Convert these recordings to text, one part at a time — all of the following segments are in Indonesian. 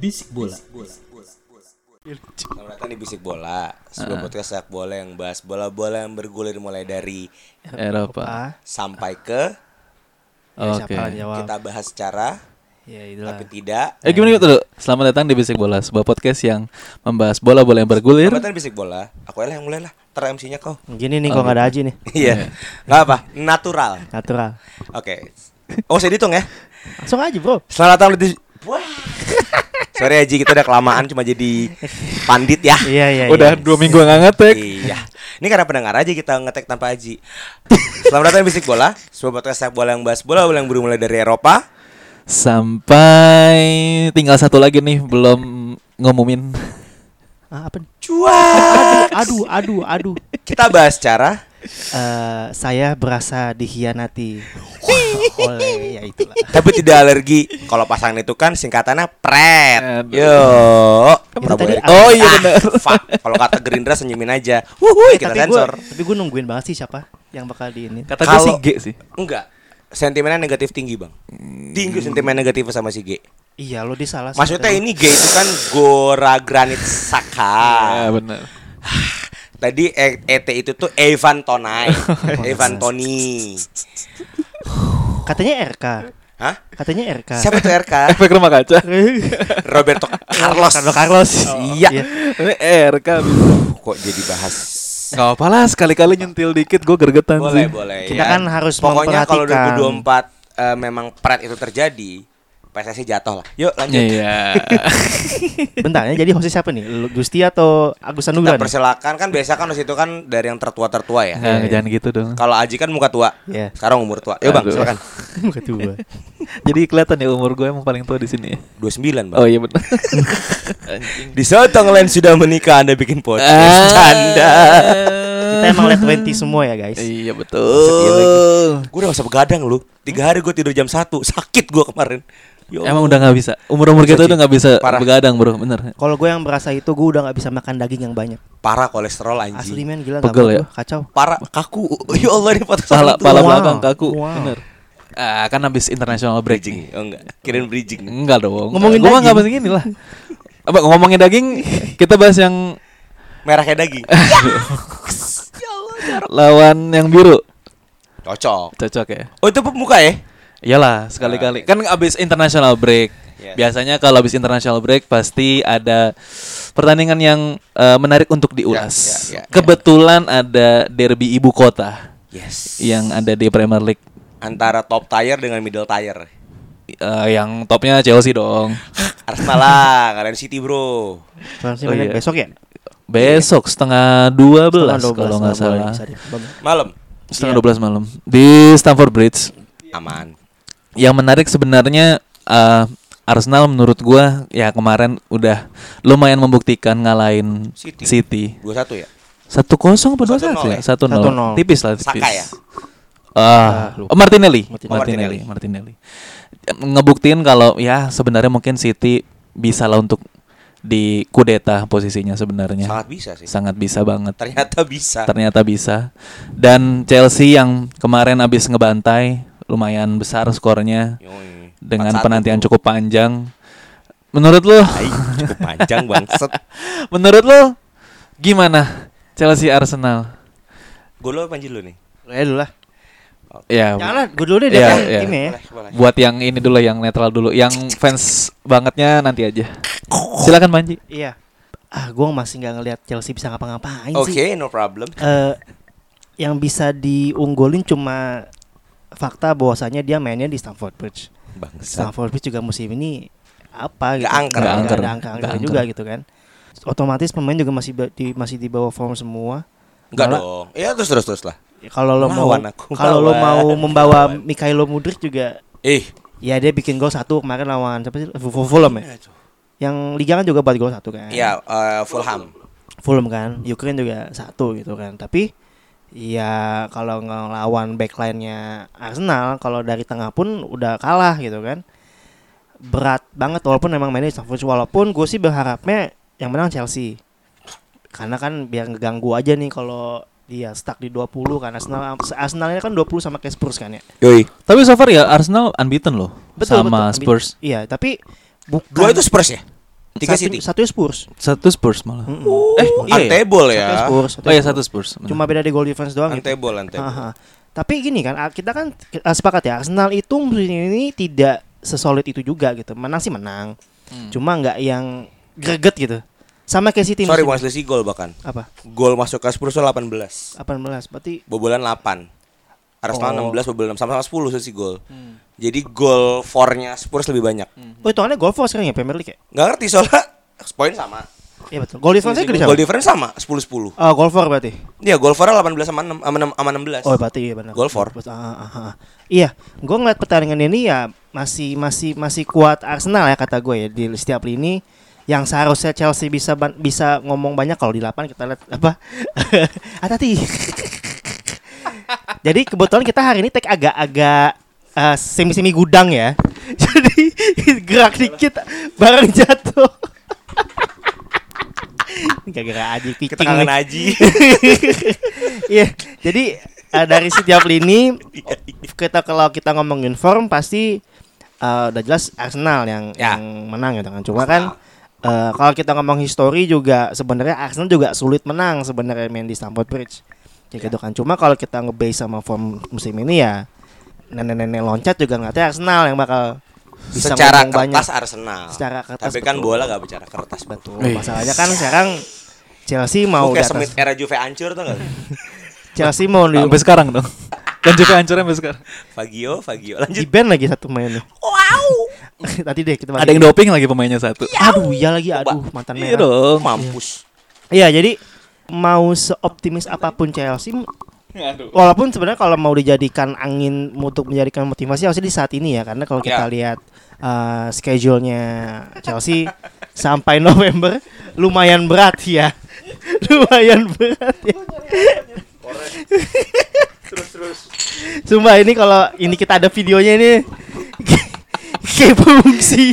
Bisik bola. Selamat datang di Bisik Bola Sebuah podcast sepak bola yang bahas bola-bola yang bergulir mulai dari Eropa. Sampai ke Oke. Siapa yang jawab? Kita bahas secara Ya itulah. Tapi tidak Eh gimana gitu? Selamat datang di Bisik Bola, sebuah podcast yang membahas bola-bola yang bergulir. Selamat datang di Bisik Bola Aku lah yang mulai lah Ter MC-nya kau Gini nih kok nggak ada Aji nih. Iya Gak apa Natural Natural. Oke Oh saya dihitung ya Langsung aja bro. Selamat datang di Wah Sorry Haji kita udah kelamaan cuma jadi pandit ya Iya iya. Udah iya. dua minggu nggak ngetek. Iya. Ini karena pendengar aja kita ngetek tanpa Haji. Selamat datang di Bisik Bola, sebuah podcast sepak bola yang bahas bola bola yang bermulai dari Eropa. Sampai tinggal satu lagi nih belum ngumumin. Ah, apa? Cuak. Aduh aduh aduh. Kita bahas cara Eh, saya berasa dikhianati oleh ya itulah. tapi tidak alergi. Kalau pasangan itu kan singkatannya pret. Aduh. Yo. Tadi- Oh iya Ah, benar. fuck. Kalau kata Gerindra senyumin aja. Wuhui, kita tapi sensor. tapi gue nungguin banget sih siapa yang bakal di ini. Kata gue sih G sih. Enggak. Sentimennya negatif tinggi, Bang. Tinggi sentimen negatif sama si G. Iya lo disalah. Maksudnya ini G itu kan Gora Granit Saka. Ya benar. Tadi E- ET itu tuh Evan Tonai, Evan Tony. katanya RK. Hah? Katanya RK. Siapa tuh RK? Efek rumah kaca. Roberto Carlos. Carlos Carlos. Iya. Ini RK. Kok jadi bahas? Gak apa lah sekali-kali nyentil dikit gue gergetan Boleh, sih. boleh. Kita ya. kan harus Pokoknya kalau memperhatikan. 2024 eh, memang pret itu terjadi, PSSI jatuh lah. Yuk lanjut. Iya. Bentar ya jadi hostnya siapa nih? Gusti atau Agus Kita Anugrah? nih? persilakan kan biasa kan di situ kan dari yang tertua-tertua ya. Nggak, jangan gitu dong. Kalau Aji kan muka tua. Iya. Sekarang umur tua. Yuk Bang, Aduh. silakan. Ketua. Jadi kelihatan ya umur gue emang paling tua di sini ya. 29, Bang. Oh iya benar. Di saat yang lain sudah menikah Anda bikin Ah. podcast. Canda. Kita emang late 20 semua ya guys. Iya Iya betul. Gue udah gak usah begadang lu Tiga hari gue tidur jam 1 Sakit gue kemarin Ya Emang udah nggak bisa. Umur umur kita udah nggak bisa Parah. begadang bro, bener. Kalau gue yang berasa itu gue udah nggak bisa makan daging yang banyak. Parah kolesterol anjing Asli men gila Pegel ya? gua, kacau. Parah kaku Ya Allah ini patah Pala, pala Wow. belakang kaku, Wow. bener. Ah, kan habis international break. Bridging Oh enggak Kirain bridging Enggak dong. Ngomongin Gua mah daging. nggak bahas gini lah. Apa ngomongin daging? Kita bahas yang Merah kayak daging lawan yang biru. Cocok Cocok ya. Oh itu pemuka ya Iyalah, sekali-kali. Kan abis international break. Iya. Biasanya kalau abis international break pasti ada pertandingan yang eh, menarik untuk diulas. Ya, ya, ya, Kebetulan ada derby ibu kota Yes yang ada di Premier League. Antara top tier dengan middle tier Eh, yang topnya Chelsea dong. Arsenal lah Kalian City bro Oh, iya. besok ya? Besok setengah 12 Setengah 12, kalau nggak salah. Malam Setengah Iya. 12 malam di Stamford Bridge. Aman Yang menarik sebenarnya eh, Arsenal menurut gua ya kemarin udah lumayan membuktikan ngalahin City. City. 21 ya Satu kosong apa dua 1-0 satu ya? Satu nol. 1-0. Tipis lah tipis. Saka ya Ah, lupa. oh, Martinelli. Martinelli. Martinelli. Martinelli. Ngebuktiin kalau ya sebenarnya mungkin City bisa lah untuk di kudeta posisinya sebenarnya. Sangat bisa sih Sangat bisa banget. Ternyata bisa Ternyata bisa. Dan Chelsea yang kemarin habis ngebantai lumayan besar skornya Yoi. dengan 4-1, penantian bro. cukup panjang. Menurut lo? Ay, cukup panjang bangset menurut lo gimana Chelsea Arsenal? Gue lo Anjir lu nih Lu aja dulu lah. Ya. Jangan lah, gue dulu deh timnya ya. Boleh, boleh. Buat yang ini dulu yang netral dulu, yang fans bangetnya nanti aja. Silakan Panji. Iya. Ah, gue masih nggak ngelihat Chelsea bisa ngapa-ngapain Oke sih. no problem Eh, yang bisa diunggulin cuma fakta bahwasanya dia mainnya di Stamford Bridge. Bangsat Stamford Bridge juga musim ini apa gitu. Nggak angker. Nggak Nggak ada angker. Nggak juga angker. gitu kan. Otomatis pemain juga masih di masih di bawah form semua. Enggak Malah- dong. Ya terus terus terus lah. Ya, Kalau lo mau kalau lo mau membawa lawan. Mikhailo Mudrik juga Eh, ya dia bikin gol satu kemarin lawan siapa sih? Fu- Fulham ya. Yang liga kan juga buat gol satu kan. ya eh, Fulham. Fulham kan, Ukraine juga satu gitu kan. Tapi ya kalau ngelawan backline-nya Arsenal kalau dari tengah pun udah kalah gitu kan. Berat banget walaupun memang mainnya Stamford Bridge. walaupun gue sih berharapnya yang menang Chelsea. Karena kan biar ngeganggu aja nih kalau dia stuck di 20 kan Arsenal Arsenalnya kan 20 sama kayak Spurs kan ya. Yoi. Tapi so far ya Arsenal unbeaten loh Betul, sama betul. Spurs. Iya, tapi bukan Dua itu Spurs ya? Tiga satu, City. Satu Spurs. Satu Spurs malah. Mm-mm. Eh, iya. ya? Untable ya. Satu Spurs. satu Oh iya satu Spurs. benar. Cuma beda di goal difference doang gitu. Untable, untable. Aha. Tapi gini kan, ah, kita kan eh, sepakat ya, Arsenal itu musim ini tidak sesolid itu juga gitu. Menang sih menang, Hmm. cuma nggak yang greget gitu. Sama kayak City Sorry, bukan selisih gol bahkan. apa? Gol masuk ke Spurs itu 18. 18. Berarti Bobolan 8. Arsenal Oh. 16, bobolan 6 sama-sama 10 selisih gol. Jadi gol for-nya Spurs lebih banyak. oh hitungannya goal for sekarang ya Premier League ya? Nggak ngerti soalnya poin sama. Iya betul. Goal difference gede Gol sama. difference sama 10-10. Oh, goal for berarti. Iya, gol for 18 sama 6 sama 6 sama 16. Oh, berarti iya benar. Goal for. Ah, ah, ah. Iya, gue ngeliat pertandingan ini ya masih masih masih kuat Arsenal ya kata gue ya di setiap lini yang seharusnya Chelsea bisa bisa ngomong banyak kalau di 8 kita lihat apa hati-hati jadi kebetulan kita hari ini take agak-agak eh, semi-semi gudang ya jadi gerak dikit barang jatuh aja Kita picking kangen nih. Aji. Iya, jadi eh, dari setiap lini kita kalau kita ngomongin form pasti eh, udah jelas Arsenal yang Ya. yang menang gitu kan. Cuma kan eh, kalau kita ngomong histori juga sebenarnya Arsenal juga sulit menang sebenarnya main di Stamford Bridge. Kayak gitu kan. Cuma kalau kita ngebase sama form musim ini ya nenek-nenek loncat juga nggak Arsenal yang bakal bisa Secara ngomong banyak. kertas Arsenal. Secara kertas, Tapi kan betul. bola gak bicara kertas, Betul. Wih. Masalahnya kan sekarang Chelsea Mau di kayak. Smith era Juve hancur tuh gak? Chelsea mau di, Sampai sekarang dong. Dan juga hancurnya sampai sekarang. Fagio, Fagio. di Lanjut. band lagi satu mainnya. Wow. Nanti deh kita Ada yang doping lagi pemainnya satu. Aduh, iya lagi aduh mantan Iya merah. dong. Mampus. Iya, jadi mau seoptimis apa pun Chelsea walaupun sebenarnya kalau mau dijadikan angin untuk menjadikan motivasi harusnya di saat ini ya karena kalau kita Ya. lihat uh, schedule-nya Chelsea sampai November lumayan berat ya. lumayan berat ya. Sumpah ini kalau ini kita ada videonya ini kayak fungsi.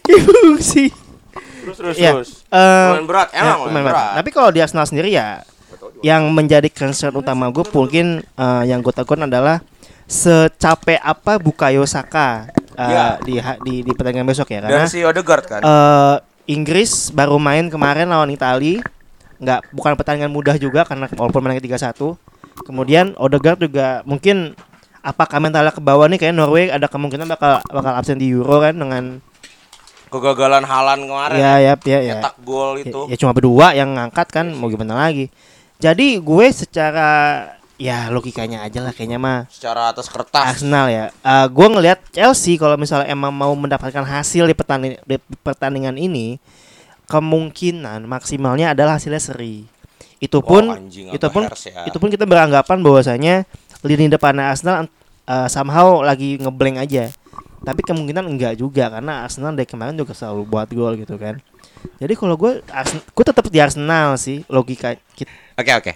Kayak fungsi. Terus terus Iya. terus. Eh, Lumayan berat, ya, emang lumayan berat. berat. Tapi kalau di Arsenal sendiri ya yang menjadi concern utama gue mungkin eh, yang gue takutkan adalah secapek apa Bukayo Saka eh, Ya. di, di di pertandingan besok ya karena Dan si Odegaard kan. eh, Inggris baru main kemarin lawan Itali nggak bukan pertandingan mudah juga karena walaupun menang 3-1 kemudian Odegaard juga mungkin apakah mentalnya ke bawah nih kayak Norway ada kemungkinan bakal bakal absen di Euro kan dengan Kegagalan Halan kemarin. ya ya ya ya Nyetak gol Ya- itu. Ya, cuma berdua yang ngangkat kan mau gimana lagi. Jadi gue secara ya logikanya aja lah kayaknya mah Secara atas kertas. Arsenal ya. Eh, gue ngelihat Chelsea kalau misalnya emang mau mendapatkan hasil di pertandingan di pertandingan ini kemungkinan maksimalnya adalah hasilnya seri. Itu pun Wow, anjing, itu pun ya. itu pun kita beranggapan bahwasanya lini depan Arsenal eh, somehow lagi ngeblank aja. Tapi kemungkinan enggak juga karena Arsenal dari kemarin juga selalu buat gol gitu kan. Jadi kalau gue gue tetap di Arsenal sih logika. Oke oke.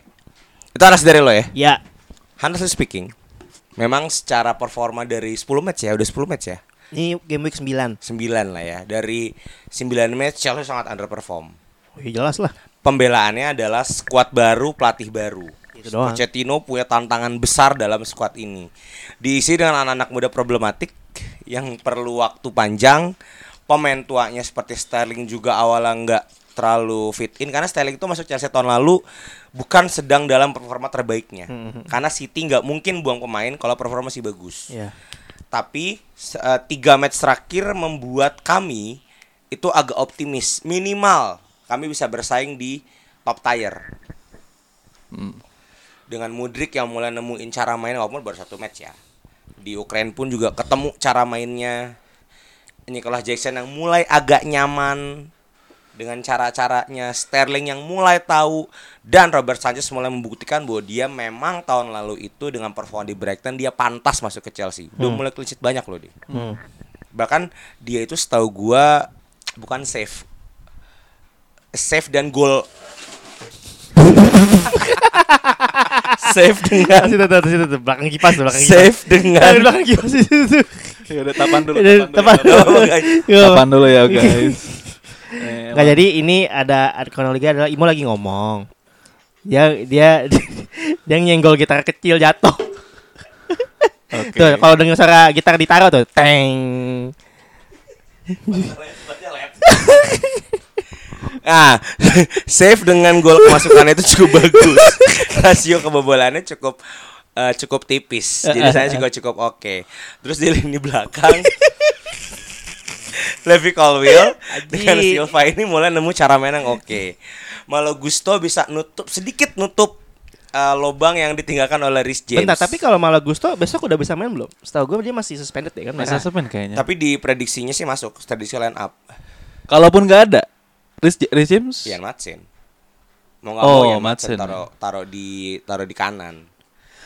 Itu anas dari lo ya. Ya, Honestly speaking, memang secara performa dari 10 match ya, udah 10 match ya. ini game week 9. 9 lah ya. Dari 9 match Chelsea sangat underperform. Oh, iya jelas lah. Pembelaannya adalah skuad baru, pelatih baru. Itu doang. Pochettino punya tantangan besar dalam skuad ini. Diisi dengan anak-anak muda problematik yang perlu waktu panjang. Pemain tuanya seperti Sterling juga awalnya nggak terlalu fit in karena Sterling itu masuk Chelsea tahun lalu bukan sedang dalam performa terbaiknya. Karena City nggak mungkin buang pemain kalau performa masih bagus. Ya. Tapi eh, tiga match terakhir membuat kami itu agak optimis. Minimal kami bisa bersaing di top tier. Dengan Mudrik yang mulai nemuin cara main walaupun baru satu match ya. Di Ukraine pun juga ketemu cara mainnya. Nicholas Jackson yang mulai agak nyaman dengan cara-caranya Sterling yang mulai tahu dan Robert Sanchez mulai membuktikan bahwa dia memang tahun lalu itu dengan performa di Brighton dia pantas masuk ke Chelsea. Udah mulai clean sheet banyak loh dia. Bahkan dia itu setahu gua bukan save. Save dan gol save dengan Situ tuh, situ tuh, belakang kipas tuh, belakang kipas. save dengan belakang kipas itu tuh. Ya udah tapan dulu, tapan dulu. tapan. Guys. Tapan dulu ya guys. Eh, Nggak jadi ini ada kronologi adalah Imo lagi ngomong. Dia dia dia nyenggol gitar kecil jatuh. Tuh kalau dengar suara gitar ditaruh tuh, teng. Nah, save dengan gol kemasukannya itu cukup bagus. Rasio kebobolannya cukup eh, cukup tipis. Jadi saya juga cukup oke. Terus di lini belakang Levi Colwill dengan. Silva ini mulai nemu cara main yang oke. Malo Gusto bisa nutup sedikit nutup eh, lobang yang ditinggalkan oleh Rhys James. Bentar, tapi kalau malah Gusto besok udah bisa main belum? Setahu gue dia masih suspended ya kan? Masih merah. suspend kayaknya. tapi di prediksinya sih masuk prediksi line up Kalaupun nggak ada, Rhys Rhys James. Ian Madsen. Mau nggak Oh, mau Ian Madsen Madsen. taruh taruh di taruh di kanan.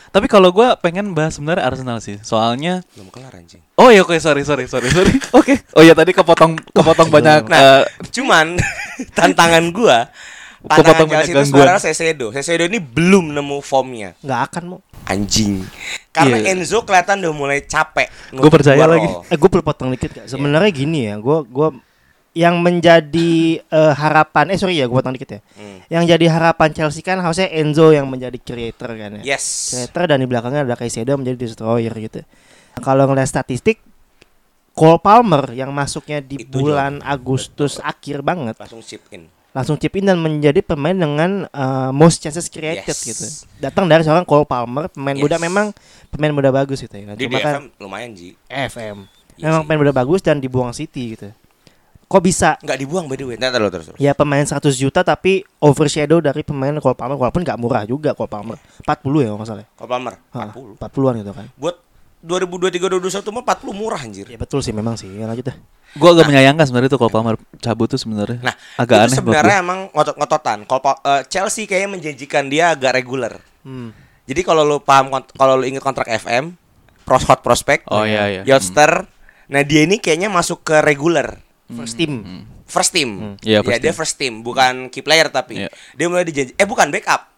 Tapi kalau gua pengen bahas sebenarnya Arsenal sih. Soalnya Belum kelar anjing. Oh iya oke sorry sorry sorry sorry. Oke. Oh iya tadi kepotong kepotong banyak Nah, eh, cuman tantangan gua Kepotong tantangan banyak Chelsea itu gangguan. sebenarnya Sesedo. Sesedo ini belum nemu formnya. Nggak akan mau. Anjing. Karena Iya. Enzo kelihatan udah mulai capek. Gua percaya Gua lagi. Eh gue perlu potong dikit gak? Sebenarnya gini ya, gue gua yang menjadi eh, harapan eh sorry ya gue potong dikit ya. Hmm. Yang jadi harapan Chelsea kan harusnya Enzo yang menjadi creator kan ya. Yes. Creator dan di belakangnya ada Caicedo menjadi destroyer gitu. Kalau ngeliat statistik Cole Palmer yang masuknya di Itu bulan Agustus akhir banget Langsung chip in. langsung chip in dan menjadi pemain dengan uh, most chances created Yes. gitu. Datang dari seorang Cole Palmer, pemain Yes. muda memang pemain muda bagus gitu ya. Di Cuma kan DFM lumayan Ji. FM. Iya memang sih. pemain muda bagus dan dibuang City gitu. Kok bisa Nggak dibuang by the way. Ntar terus terus. ya pemain 100 juta tapi overshadow dari pemain Cole Palmer walaupun nggak murah juga Cole Palmer. 40 ya kalau nggak salah. Cole Palmer Hah, 40. 40-an gitu kan. Buat 2023 2021 mah 40 murah anjir. Ya betul sih memang sih. Ya, lanjut dah. gua agak menyayangkan sebenarnya tuh kalau Palmer cabut tuh sebenarnya. Nah, agak itu aneh sebenarnya emang ngotot-ngototan. Pa- eh, Chelsea kayaknya menjanjikan dia agak reguler. Hmm. Jadi kalau lu paham kalau lu inget kontrak FM, pros hot prospect, Oh, iya, iya. Youngster. Nah, dia ini kayaknya masuk ke regular. First team. First team. Iya, ya, first dia team. first team, bukan key player tapi. Iya. Dia mulai dijanji eh bukan backup.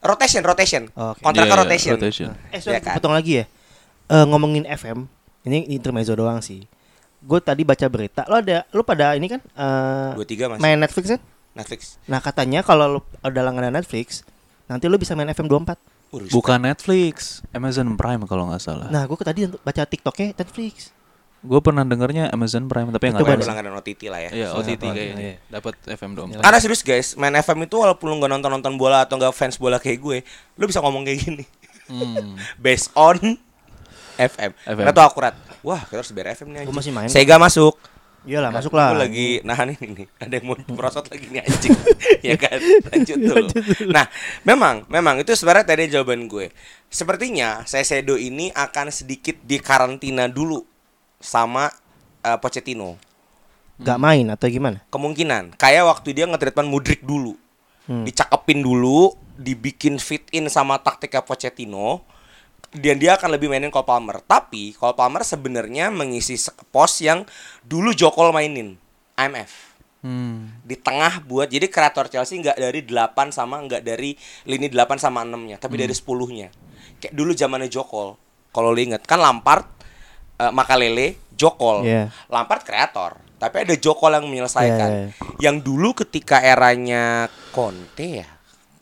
Rotation, rotation. Oke. Kontraknya Iya, rotation. rotation. Eh sorry, Iya kan? potong lagi ya. Eh ngomongin FM, ini intermezzo doang sih. Gue tadi baca berita, lo ada, lo pada ini kan eh 23 masih. main Netflix kan? Netflix. Nah katanya kalau lo ada langganan Netflix, nanti lo bisa main FM 24. Uh, respect. Bukan Netflix, Amazon Prime kalau nggak salah. Nah gue tadi baca TikToknya Netflix. Gue pernah dengernya Amazon Prime tapi nggak tahu. deh. Berlangganan OTT lah ya. Iya, OTT Iya. kayaknya. Dapat FM dong. Karena serius guys, main FM itu walaupun lu nggak nonton nonton bola atau nggak fans bola kayak gue, lu bisa ngomong kayak gini. Hmm. Based on FM. FM. Karena tuh akurat. Wah, kita harus biar FM nih. Gua anjing. masih main. Sega masuk. Iyalah masuk lah. Gue lagi nahan ini nih. Ada yang mau merosot lagi nih anjing. ya kan? Lanjut dulu. Nah, memang memang itu sebenarnya tadi jawaban gue. Sepertinya Sesedo ini akan sedikit dikarantina dulu sama eh, Pochettino. Gak main atau gimana? Kemungkinan kayak waktu dia nge-treatment Mudrik dulu. Hmm. Dicakepin dulu, dibikin fit in sama taktiknya Pochettino. Dan dia akan lebih mainin Cole Palmer. Tapi Cole Palmer sebenarnya mengisi pos yang dulu Jokol mainin. IMF Hmm. di tengah buat jadi kreator Chelsea nggak dari 8 sama nggak dari lini 8 sama 6 nya tapi dari 10 nya kayak dulu zamannya Jokol kalau lo inget kan Lampard eh, Makalele Jokol Iya. Lampard kreator tapi ada Jokol yang menyelesaikan Iya, iya. yang dulu ketika eranya Conte ya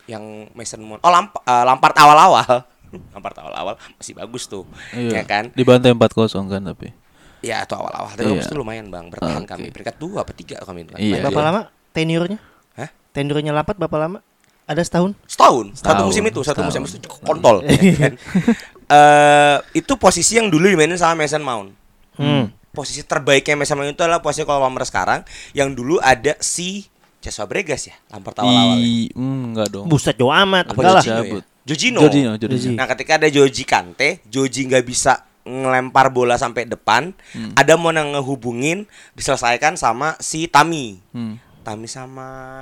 yang Mason Mount oh Lamp eh, Lampard awal-awal Lampard awal-awal masih bagus tuh Iya. ya kan Dibantai 4-0 kan tapi. ya itu awal-awal tapi Iya. bagus tuh lumayan bang bertahan Oke. kami peringkat dua apa tiga kami kan Iya. berapa lama tenurnya? Hah? Tenurnya Lampard berapa lama? Ada setahun? Setahun, satu Setahun, musim itu, satu musim setahun. itu kontol. ya kan? Eh, itu posisi yang dulu dimainin sama Mason Mount. Hmm. Posisi terbaiknya Mason Mount itu adalah posisi kalau Palmer sekarang, yang dulu ada si Cesc Fabregas ya, Lampard awal-awal. ya. I, hmm, enggak dong. Buset jauh amat. Apa Enggak lah. Jorginho ya? Cabut. Jorginho. Jorginho, Jorginho. Jorginho. Nah, ketika ada Joji Kante, Joji nggak bisa ngelempar bola sampai depan, ada mau yang ngehubungin diselesaikan sama si Tami. Hmm. Tami sama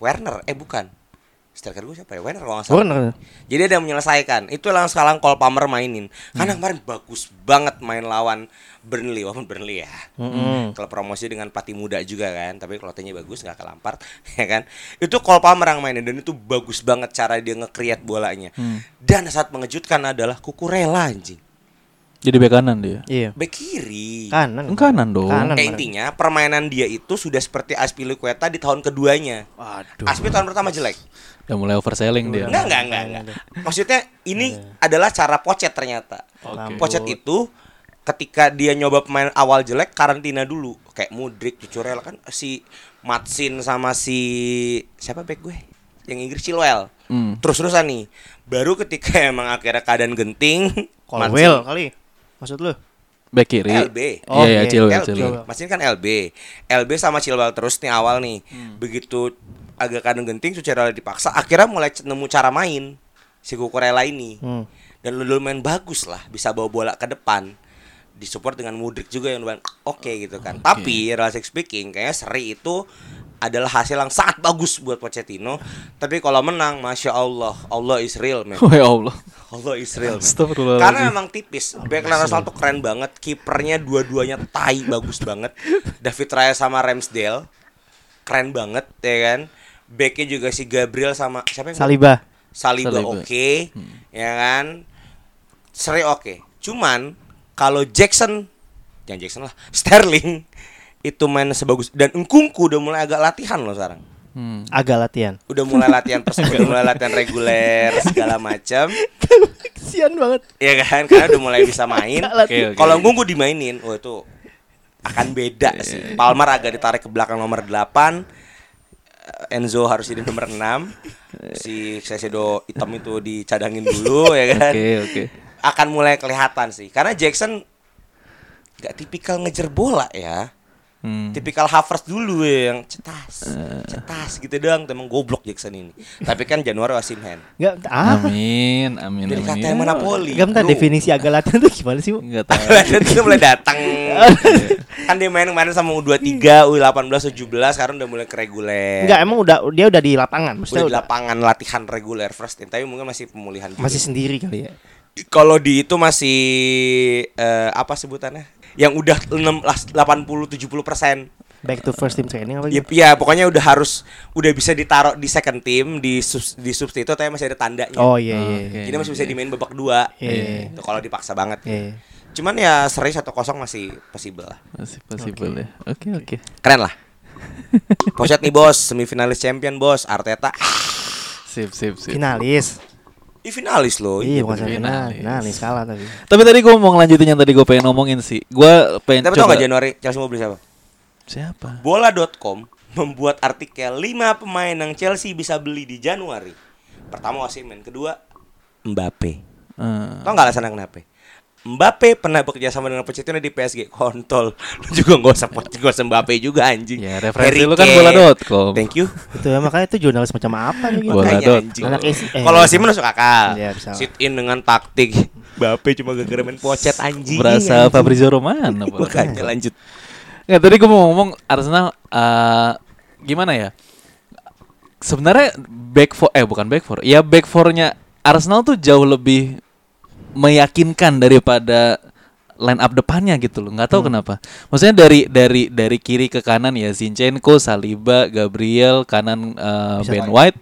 Werner, eh bukan. Striker gue siapa ya? Werner kalau nggak salah. Warner. Jadi ada yang menyelesaikan. Itu yang sekarang Cole Palmer mainin. Karena kemarin bagus banget main lawan Burnley, walaupun Burnley ya. Kalau promosi dengan pelatih muda juga kan, tapi klotenya bagus nggak ke Lampard, ya kan. Itu Cole Palmer yang mainin dan itu bagus banget cara dia nge-create bolanya. Dan saat mengejutkan adalah Kukurela anjing. Jadi bek kanan dia. Iya. Bek kiri. Kanan. Kanan dong. Kanan. Eh, intinya permainan dia itu sudah seperti Aspilicueta di tahun keduanya. Waduh. Aspi tahun pertama jelek. Udah mulai overselling dia. Enggak, enggak, enggak, enggak. Maksudnya ini adalah cara Pocet ternyata. Oke. Pocet itu ketika dia nyoba pemain awal jelek karantina dulu kayak Mudrik, Cucurella kan si Matsin sama si siapa back gue yang Inggris Chilwell. Hmm. Terus-terusan nih. Baru ketika emang akhirnya keadaan genting Colwell kali. Maksud lu? Bek kiri. LB. Oh, Iya, iya, iya. Chilwell, LB. Chilwell. Masih kan LB. LB sama Chilwell terus nih awal nih. Begitu agak kadang genting Cucurella dipaksa akhirnya mulai nemu cara main si Kukurela ini. Hmm. Dan lu main bagus lah, bisa bawa bola ke depan. Disupport dengan Mudrik juga yang oke gitu kan. Tapi realistic speaking kayaknya seri itu adalah hasil yang sangat bagus buat Pochettino. Tapi kalau menang, masya Allah, Allah is real, man. Oh ya Allah. Allah is real. man. Karena memang tipis. Backline Arsenal tuh keren banget. Kipernya dua-duanya tai bagus banget. David Raya sama Ramsdale keren banget ya kan. Backnya juga si Gabriel sama siapa yang Saliba. Saliba, Saliba. oke, ya kan. Seri oke. Cuman kalau Jackson, jangan Jackson lah, Sterling itu main sebagus dan Engkungku udah mulai agak latihan loh sekarang. Hmm. Agak latihan. Udah mulai latihan pers- udah mulai latihan reguler segala macam. Kesian banget. Ya kan, karena udah mulai bisa main. Oke, oke. Kalau Ngunggu dimainin, oh itu akan beda sih. Palmer agak ditarik ke belakang nomor 8. Enzo harus jadi nomor 6. Si Sesedo hitam itu dicadangin dulu ya kan. Oke, oke. Akan mulai kelihatan sih. Karena Jackson nggak tipikal ngejar bola ya. Hmm. Tipikal Havertz dulu ya yang cetas, cetas gitu doang. Emang goblok Jackson ini. Tapi kan Januari Osimhen. Enggak apa? Amin, amin, Jadi amin. katanya mana Napoli. Enggak bentar bro. definisi agak latihan tuh gimana sih? Bu? Enggak tahu. Dan dia mulai datang kan dia main kemarin sama U23, U18, U17 sekarang udah mulai ke reguler. Enggak, emang udah dia udah di lapangan, udah maksudnya di udah, lapangan latihan reguler first team, tapi mungkin masih pemulihan juga. masih sendiri kali ya. Kalau di itu masih eh, apa sebutannya? Yang udah 6 80 70 persen. Back to first team training apa Ya, gitu? ya, pokoknya udah harus udah bisa ditaruh di second team di sus, di substitute tapi masih ada tandanya. Oh iya iya. Oke. iya. Jadi masih bisa dimain babak dua. Iya. Itu kalau dipaksa banget. Iya. Cuman ya seri 1-0 masih possible lah. Masih possible ya. Oke, oke. Keren lah. Pochet nih bos, semifinalis champion bos, Arteta. Sip, sip, sip. Finalis. Ih finalis loh. Iya, bukan bener. semifinal. Finalis. Kalah tapi. Tapi tadi gue mau ngelanjutin yang tadi gue pengen ngomongin sih. Gue pengen Tapi tau gak Januari Chelsea mau beli siapa? Siapa? Bola.com membuat artikel 5 pemain yang Chelsea bisa beli di Januari. Pertama Osimhen, kedua Mbappe. Eh, Tau gak alasannya kenapa? Mbappe pernah bekerja sama dengan Pochettino di PSG kontol. Lu juga gak usah gak usah Mbappe juga anjing. Ya, referensi Harry lu kan bola.com. Thank you. Itu ya, makanya itu jurnalis macam apa nih gitu. Bola. Dot eh, Kalau Osimhen masuk akal. Iya, bisa. Sit in dengan taktik. Mbappe cuma gara-gara main pocet anjing. Berasa anjing. Fabrizio Romano. Makanya lanjut. Ya tadi gue mau ngomong Arsenal eh, gimana ya? Sebenarnya back four eh bukan back four, ya back fournya Arsenal tuh jauh lebih meyakinkan daripada line up depannya gitu loh. nggak tahu kenapa. Maksudnya dari dari dari kiri ke kanan ya Zinchenko, Saliba, Gabriel, kanan Bisa Ben main. White.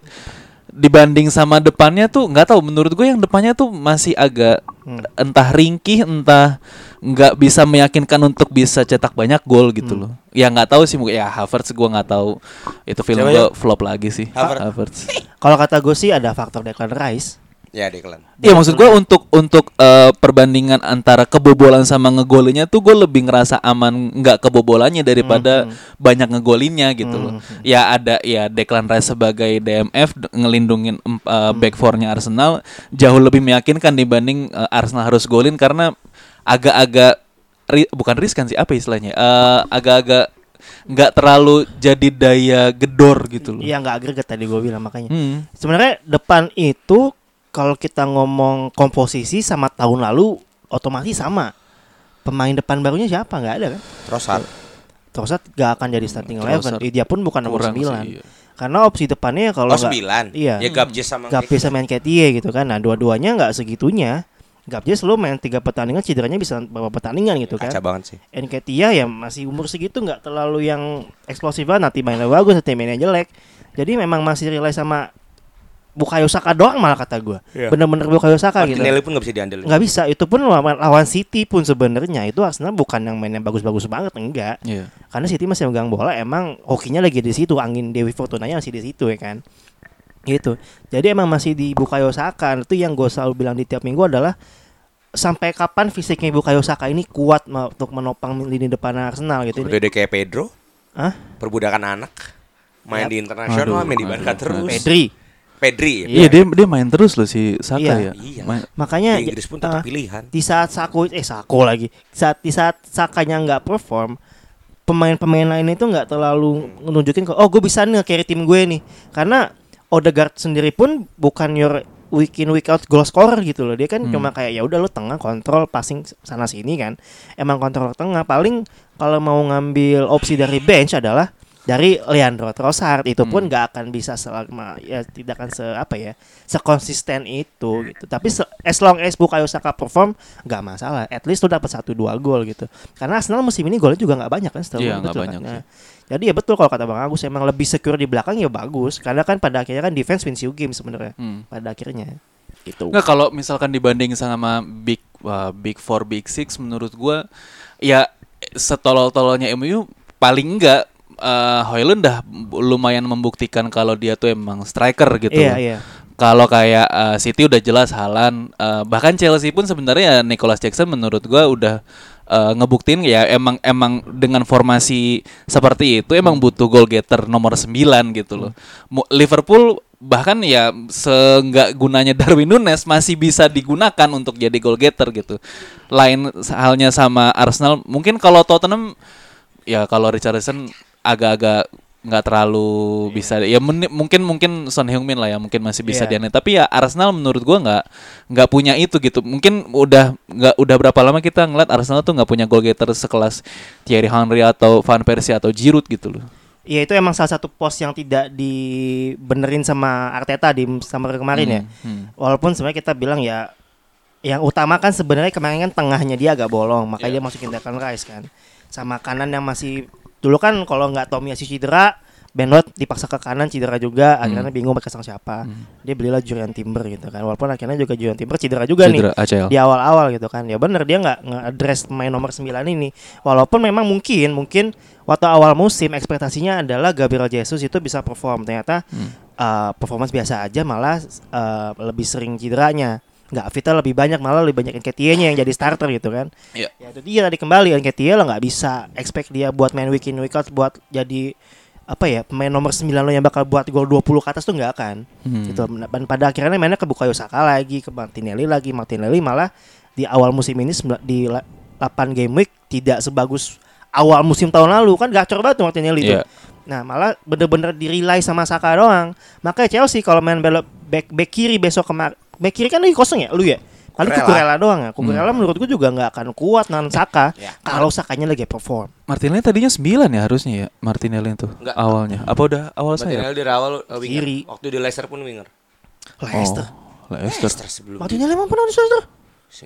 Dibanding sama depannya tuh nggak tahu menurut gue yang depannya tuh masih agak Hmm. entah ringkih entah nggak bisa meyakinkan untuk bisa cetak banyak gol gitu Hmm. loh. Ya nggak tahu sih mungkin ya Havertz gue nggak tahu itu film Siapa, gue flop lagi sih Havertz. Havertz. Kalau kata gue sih ada faktor Declan Rice. Ya Declan. Iya maksud gue untuk untuk eh, perbandingan antara kebobolan sama ngegolinya tuh gue lebih ngerasa aman nggak kebobolannya daripada banyak ngegolinnya gitu loh. Ya ada ya Declan Rice sebagai DMF ngelindungin eh, back four-nya Arsenal jauh lebih meyakinkan dibanding eh, Arsenal harus golin karena agak-agak ri- bukan riskan sih apa istilahnya Eh, agak-agak nggak terlalu jadi daya gedor gitu loh. Iya nggak agregat tadi gue bilang makanya. Hmm. Sebenarnya depan itu kalau kita ngomong komposisi sama tahun lalu otomatis sama. Pemain depan barunya siapa? nggak ada kan? Trossard. Trossard gak akan jadi starting eleven. Trossard Eh, Dia pun bukan nomor Kurang 9. sih, iya. Karena opsi depannya kalau Oh nggak- sembilan. Iya. Ya Gabjes sama Gapjes sama Nketiah gitu kan. Nah, dua-duanya nggak segitunya. Gapjes lu main tiga pertandingan cederanya bisa beberapa pertandingan gitu kan. Kaca banget sih. Nketiah ya masih umur segitu nggak terlalu yang eksplosif banget. Nanti mainnya bagus, nanti mainnya jelek. Jadi memang masih rely sama Bukayo Saka doang malah kata gua. Iya. Bener-bener Bukayo Saka gitu. Martinelli pun nggak bisa diandelin. Nggak bisa. Itu pun lawan, lawan City pun sebenarnya itu Arsenal bukan yang mainnya bagus-bagus banget enggak. Iya. Karena City masih megang bola emang hokinya lagi di situ, angin Dewi Fortunanya masih di situ ya kan. Gitu. Jadi emang masih di Bukayo Saka. Itu yang gue selalu bilang di tiap minggu adalah sampai kapan fisiknya Bukayo Saka ini kuat untuk menopang lini depan Arsenal gitu. Udah deh kayak Pedro, Hah? perbudakan anak. Main Yap. di internasional, main di Barca terus. Pedri. Pedri. Iya dia dia main terus loh si Saka Iya. ya. Iya. Main- Makanya Di Inggris pun tetap ah, pilihan. di saat Sako eh Sako lagi. Saat di saat Sakanya nggak perform, pemain-pemain lain itu nggak terlalu nunjukin kok oh gue bisa nih carry tim gue nih. Karena Odegaard sendiri pun bukan your week in week out goal scorer gitu loh. Dia kan Hmm. cuma kayak ya udah lu tengah kontrol passing sana sini kan. Emang kontrol tengah paling kalau mau ngambil opsi dari bench adalah dari Leandro Trossard itu pun Hmm. nggak akan bisa selama ya tidak akan se apa ya sekonsisten itu gitu. Tapi se- as long as Bukayo Saka perform nggak masalah. At least lu dapat satu dua gol gitu. Karena Arsenal musim ini golnya juga nggak banyak kan setelah Iya, nggak betul banyak kan? Nah, jadi ya betul kalau kata Bang Agus emang lebih secure di belakang ya bagus. Karena kan pada akhirnya kan defense wins you game sebenarnya Hmm. pada akhirnya. Gitu. Nggak kalau misalkan dibanding sama big wah, big four big six menurut gua ya setolol-tololnya MU paling enggak eh Hoyland dah lumayan membuktikan kalau dia tuh emang striker gitu. iya iya Kalau kayak eh, City udah jelas Halan, eh, bahkan Chelsea pun sebenarnya Nicholas Jackson menurut gua udah eh, ngebuktiin ya emang emang dengan formasi seperti itu emang butuh goal getter nomor 9 gitu loh. Mu- Liverpool bahkan ya seenggak gunanya Darwin Nunes masih bisa digunakan untuk jadi goal getter gitu. Lain halnya sama Arsenal, mungkin kalau Tottenham ya kalau Richarlison agak-agak nggak terlalu bisa ya mungkin mungkin Son Heung-min lah ya mungkin masih bisa Iya. dianeh tapi ya Arsenal menurut gua nggak nggak punya itu gitu mungkin udah nggak udah berapa lama kita ngeliat Arsenal tuh nggak punya goal getter sekelas Thierry Henry atau Van Persie atau Giroud gitu loh Iya itu emang salah satu pos yang tidak dibenerin sama Arteta di summer kemarin ya. Hmm. Walaupun sebenarnya kita bilang ya yang utama kan sebenarnya kemarin kan tengahnya dia agak bolong, makanya dia masukin Declan Rice kan. Sama kanan yang masih dulu kan kalau nggak Tomiyasu cedera, Ben White dipaksa ke kanan cedera juga, akhirnya bingung pakai sang siapa. Dia belilah Julian Timber gitu kan. Walaupun akhirnya juga Julian Timber cedera juga Cedera nih ACL. di awal-awal gitu kan. Ya bener dia nggak nge-address main nomor 9 ini. Walaupun memang mungkin mungkin waktu awal musim ekspektasinya adalah Gabriel Jesus itu bisa perform. Ternyata uh, performance biasa aja malah uh, lebih sering cederanya. Nggak fitnya lebih banyak malah lebih banyak Nketiah-nya yang jadi starter gitu kan. Iya. Ya itu dia tadi kembali Nketiah lo nggak bisa expect dia buat main week in week out buat jadi apa ya pemain nomor 9 lo yang bakal buat gol 20 ke atas tuh nggak akan Hmm. gitu dan pada akhirnya mainnya ke Bukayo Saka lagi ke Martinelli lagi Martinelli malah di awal musim ini di la- 8 game week tidak sebagus awal musim tahun lalu kan gacor banget tuh Martinelli Iya. tuh nah malah bener-bener di rely sama Saka doang makanya Chelsea kalau main belok back, back kiri besok kemar back kiri kan lagi kosong ya? Lu ya? Paling Kukurela. Kukurela doang ya? Kukurela menurut gua juga nggak akan kuat nahan Saka Ya. kalau Sakanya lagi perform. Martinelli tadinya 9 ya harusnya ya Martinelli itu Enggak. awalnya. Apa udah awal saya? Martinelli dari awal uh, winger. Kiri. Waktu di Leicester pun winger. Leicester. Oh, Leicester. Leicester sebelum Martinelli emang pernah di Leicester?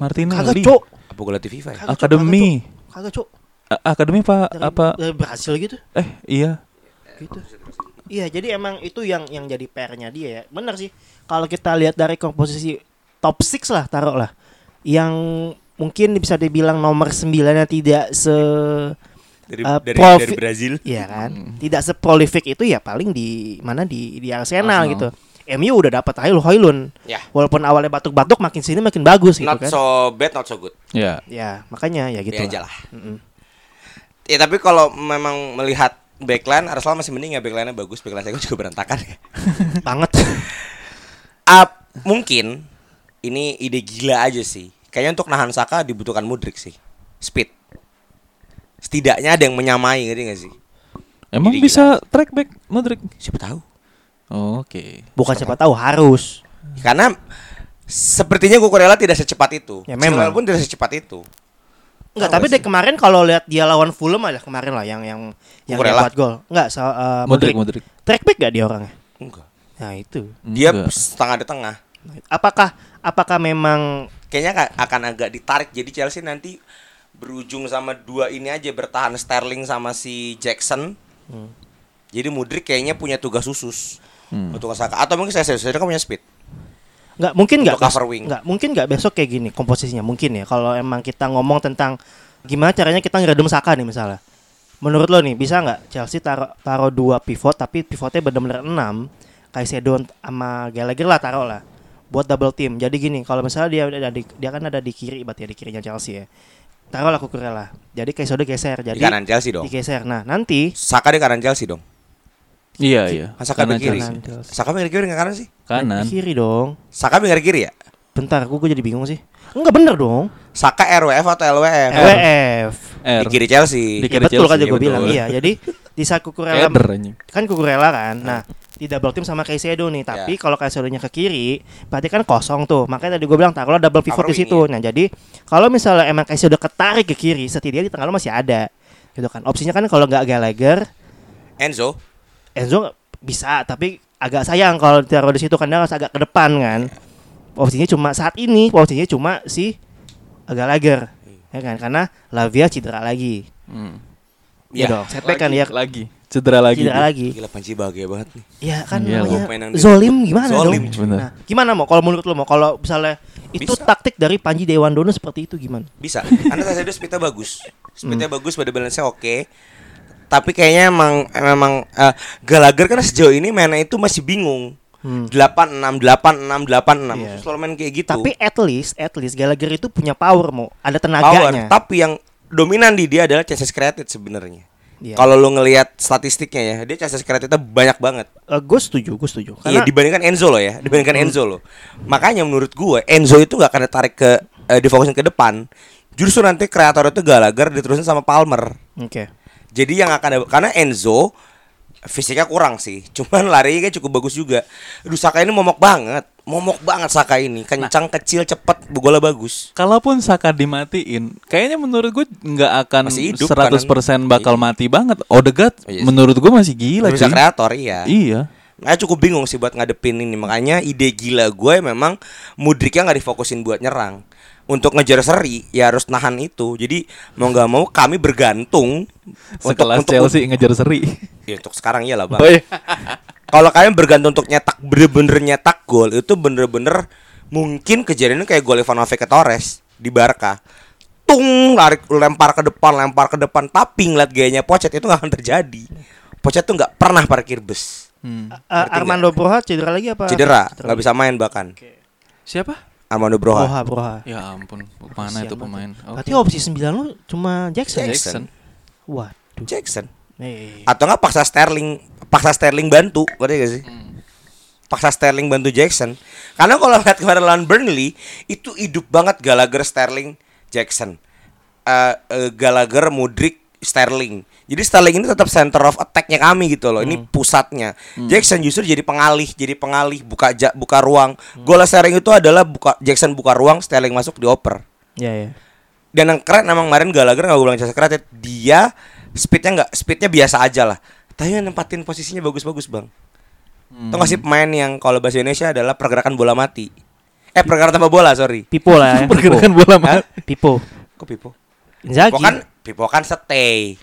Martinelli. Kagak cok apa gol di FIFA ya? Akademi. Kagak cok Akademi apa dari, apa? dari Brasil gitu? Eh iya. Gitu. Iya, jadi emang itu yang yang jadi PR-nya dia ya. Bener sih. Kalau kita lihat dari komposisi top 6 lah taruh lah. Yang mungkin bisa dibilang nomor 9-nya tidak se Dari Uh, dari, profi- dari Brazil. Iya kan? Tidak seprolific itu ya paling di mana di di Arsenal, Arsenal. gitu. MU udah dapat Hoylun, Hoylun. Ya. Walaupun awalnya batuk-batuk makin sini makin bagus gitu Not kan. so bad, not so good. ya Ya, makanya ya gitu. Aja lah. Mm-mm. Ya tapi kalau memang melihat backline Arsenal masih mending ya backline-nya bagus, backline saya juga berantakan ya. Banget. Up, mungkin ini ide gila aja sih. Kayaknya untuk nahan Saka dibutuhkan Mudrik sih. Speed. Setidaknya ada yang menyamai ngerti gak sih? emang Jadi bisa track back Modric Siapa tahu. Oh, oke Bukan siapa tahu harus. Karena Sepertinya Kukurela tidak secepat itu. Ya, memang. Pun tidak secepat itu. Enggak, tapi dari kemarin kalau lihat dia lawan Fulham aja kemarin lah yang yang yang buat gol. Enggak, so, uh, Modric. Modric. Track back gak dia orangnya? Enggak. Nah, itu. Dia Enggak. setengah di tengah. Apakah apakah memang Kayaknya ka- akan agak ditarik. Jadi Chelsea nanti berujung sama dua ini aja bertahan Sterling sama si Jackson. Jadi Mudrik kayaknya punya tugas khusus untuk ke Saka. Atau mungkin saya saya kan punya speed. nggak mungkin nggak Untuk cover wing. nggak mungkin nggak besok kayak gini komposisinya mungkin ya kalau emang kita ngomong tentang gimana caranya kita ngeredem Saka nih misalnya menurut lo nih bisa nggak Chelsea taruh taruh dua pivot tapi pivotnya benar-benar enam Caicedo sama Gallagher lah taruh lah buat double team jadi gini kalau misalnya dia ada di, dia kan ada di kiri berarti ya di kirinya Chelsea ya taruh lah Kukurela jadi Caicedo geser jadi Di kanan Chelsea dong. digeser nah nanti Saka di kanan Chelsea dong. Iya, iya. Kan Saka Kanan di kiri. Kanan. Saka pinggir kiri kanan sih? Kanan. di kiri dong Saka pinggir kiri ya? bentar gue jadi bingung sih enggak bener dong Saka RWF atau LWF? WF R. Di kiri Chelsea. Di Ya kiri betul kan Chelsea, gue bilang iya. Jadi di saat Kukurela kan Kukurela kan. Nah, di double team sama Caicedo nih, tapi Ya. kalau Caicedo-nya ke kiri, berarti kan kosong tuh. Makanya tadi gue bilang taruhlah double pivot di situ. wing, Nah, jadi kalau misalnya emang Caicedo ketarik ke kiri, setidaknya di tengah lo masih ada. Gitu kan. Opsinya kan kalau nggak Gallagher, Enzo. Enzo bisa, tapi agak sayang kalau taruh di situ kan dia harus agak ke depan kan. Opsinya cuma saat ini, opsinya cuma si Gallagher. Ya kan? Karena Lavia cedera lagi. Hmm. Iya dong, setback kan dia lagi. Cedera lagi. cedera lagi. Gila Panji bahagia banget nih. Iya kan Iya, namanya Zolim gimana Zolim, dong? bener. Nah, gimana mau kalau menurut lo mau kalau misalnya itu Bisa. taktik dari Panji Dewandono seperti itu gimana? Bisa. Anda saya speednya bagus. Speednya bagus, pada balance-nya oke. Tapi kayaknya emang memang eh, Gallagher kan sejauh ini mainnya itu masih bingung. Hmm. 86 86 86 Iya. selalu main kayak gitu. Tapi at least at least Gallagher itu punya power mau ada power. tenaganya. Tapi yang dominan di dia adalah chances created sebenarnya. Iya. Kalau lu ngelihat statistiknya ya, dia chances creatednya banyak banget. gue setuju, gue setuju. Iya Karena dibandingkan Enzo loh ya, dibandingkan Enzo loh. Makanya menurut gue Enzo itu nggak akan ditarik ke eh, difokusin ke depan. Justru nanti kreator itu Gallagher diterusin sama Palmer. oke. Jadi yang akan karena Enzo fisiknya kurang sih, cuman larinya kayak cukup bagus juga. Aduh Saka ini momok banget, momok banget Saka ini, kencang, kecil, cepet, bola bagus. Kalaupun Saka dimatiin, kayaknya menurut gue nggak akan Masih hidup 100% kan? bakal Iya. mati banget. Odegaard Oh, iya sih. menurut gue masih gila Bisa cuy. kreator iya. Iya. Makanya cukup bingung sih buat ngadepin ini. Makanya ide gila gue memang Mudriknya nggak difokusin buat nyerang. Untuk ngejar seri ya harus nahan itu. Jadi mau nggak mau kami bergantung Sekelas Chelsea ngejar seri. Ya, untuk sekarang iyalah bang. Oh iya. Kalau kalian bergantung untuk nyetak bener-bener nyetak gol itu bener-bener mungkin kejadiannya kayak gol Ivanovic ke Torres di Barca. Tung lari lempar ke depan, lempar ke depan. Tapi ngeliat gayanya Pochet itu nggak akan terjadi. Pochet tuh nggak pernah parkir bus. Hmm. Uh, Armando Broha cedera lagi apa? Cedera, nggak bisa main bahkan. Siapa? Armando Broha. Broha, Broha. Ya ampun, mana Kasihan itu pemain? Berarti opsi 9 lu cuma Jackson. Jackson. Waduh. Jackson. Eh, Atau nggak paksa Sterling, paksa Sterling bantu, ngerti gak sih? Paksa Sterling bantu Jackson. Karena kalau lihat kemarin lawan Burnley itu hidup banget Gallagher, Sterling, Jackson. Eh, eh, Gallagher, Mudrik, Sterling. Jadi Sterling ini tetap center of attack-nya kami gitu loh. Ini pusatnya. Jackson justru jadi pengalih, jadi pengalih, buka ja- buka ruang. Gol Sterling itu adalah buka Jackson buka ruang, Sterling masuk dioper. ya ya. Dan yang keren emang kemarin Gallagher nggak bilang jasa kreatif Dia speednya nggak speednya biasa aja lah Tapi yang nempatin posisinya bagus-bagus bang Tau gak sih pemain yang kalau bahasa Indonesia adalah pergerakan bola mati Eh pergerakan tanpa bola sorry Pipo lah ya. Pergerakan bola mati. Pipo. Kok Pipo? Inzaghi. Pipo kan Pipo kan stay.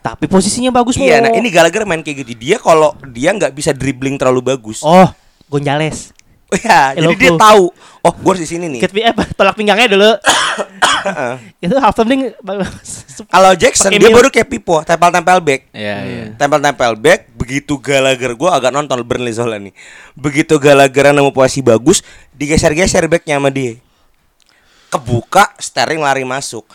Tapi posisinya bagus Iya Mo. nah ini Gallagher main kayak gitu. Dia kalau dia nggak bisa dribbling terlalu bagus. Oh, Gonzales. Oh ya, jadi dia tahu. Oh gue harus di sini nih. Ket eh, tolak pinggangnya dulu. itu half turning Kalau Jackson dia baru kayak Pipo Tempel-tempel back. Iya, iya. tempel-tempel back begitu Gallagher gue agak nonton Burnley soalnya nih. Begitu Gallagher nemu posisi bagus digeser-geser backnya sama dia. Kebuka Sterling lari masuk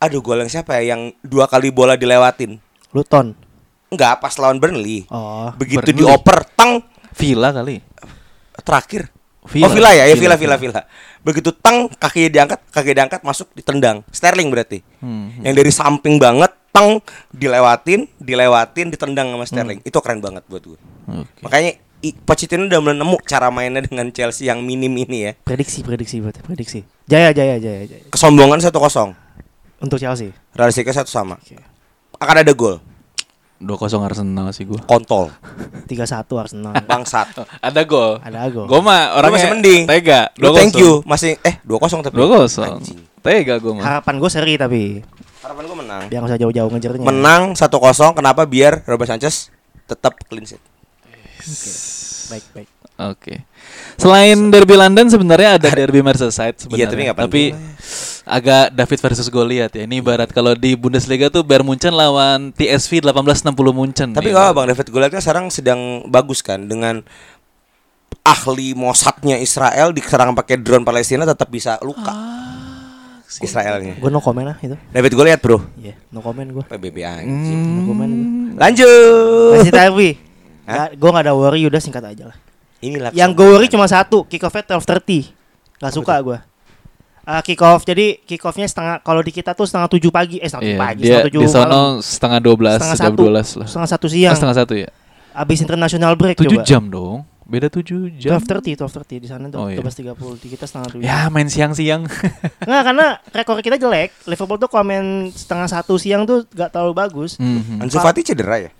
aduh gol yang siapa ya yang dua kali bola dilewatin Luton. enggak pas lawan Burnley Oh. begitu Burnley. dioper tang Villa kali. terakhir Villa. oh Villa ya ya Villa Villa, Villa Villa begitu tang kakinya diangkat kaki diangkat masuk ditendang Sterling berarti Hmm. yang dari samping banget tang dilewatin dilewatin ditendang sama Sterling itu keren banget buat gue Oke. Makanya i- Pochettino udah mulai nemu cara mainnya dengan Chelsea yang minim ini ya. Prediksi, prediksi berarti prediksi. Jaya, jaya, jaya, jaya. Kesombongan 1-0. Untuk Chelsea. Realistiknya satu sama. Oke. Akan ada gol. 2-0 Arsenal sih gua. Kontol. 3-1 Arsenal. Bangsat. Ada gol. Ada gol. Gua mah orangnya masih mending. Tega. Lu 2-0. thank you. Masih eh 2-0 tapi. 2-0. Anjing. Tega gua mah. Harapan gue seri tapi Harapan gua menang. biar nggak usah jauh-jauh ngejarnya. Menang 1-0 kenapa biar Robert Sanchez tetap clean sheet. Baik, baik. Oke. Selain derby London sebenarnya ada derby Merseyside sebenarnya. Iya, tapi nggak Tapi agak David versus Goliath ya. Ini ibarat kalau di Bundesliga tuh Bayern Munchen lawan TSV 1860 Munchen. Tapi Nih, nggak apa Bang David Goliath kan sekarang sedang bagus kan dengan ahli Mossadnya Israel diserang pakai drone Palestina tetap bisa luka. Israelnya. Gue no comment lah itu. David Goliath, Bro. Iya, no comment gue. PBB Hmm. anjing. No comment gue. Lanjut. Masih tapi gue gak ada worry udah singkat aja lah. Inilah Yang gue worry cuma satu, kick offnya 12.30 Gak suka gue uh, Kick off, jadi kick offnya setengah Kalau di kita tuh setengah tujuh pagi Eh setengah Iya, tujuh pagi, dia setengah tujuh di sono setengah 12, Setengah setengah satu 12 lah. Setengah satu Oh, siang setengah satu ya. Abis international break 7 coba jam dong. Beda 7 jam. 12.30, 12.30 di sana tuh Oh, iya. 12.30 Di kita setengah tujuh Ya main siang-siang. Nggak, karena rekor kita jelek Liverpool tuh kalau main setengah satu siang tuh gak terlalu bagus Mhm. Ansu Fati cedera ya?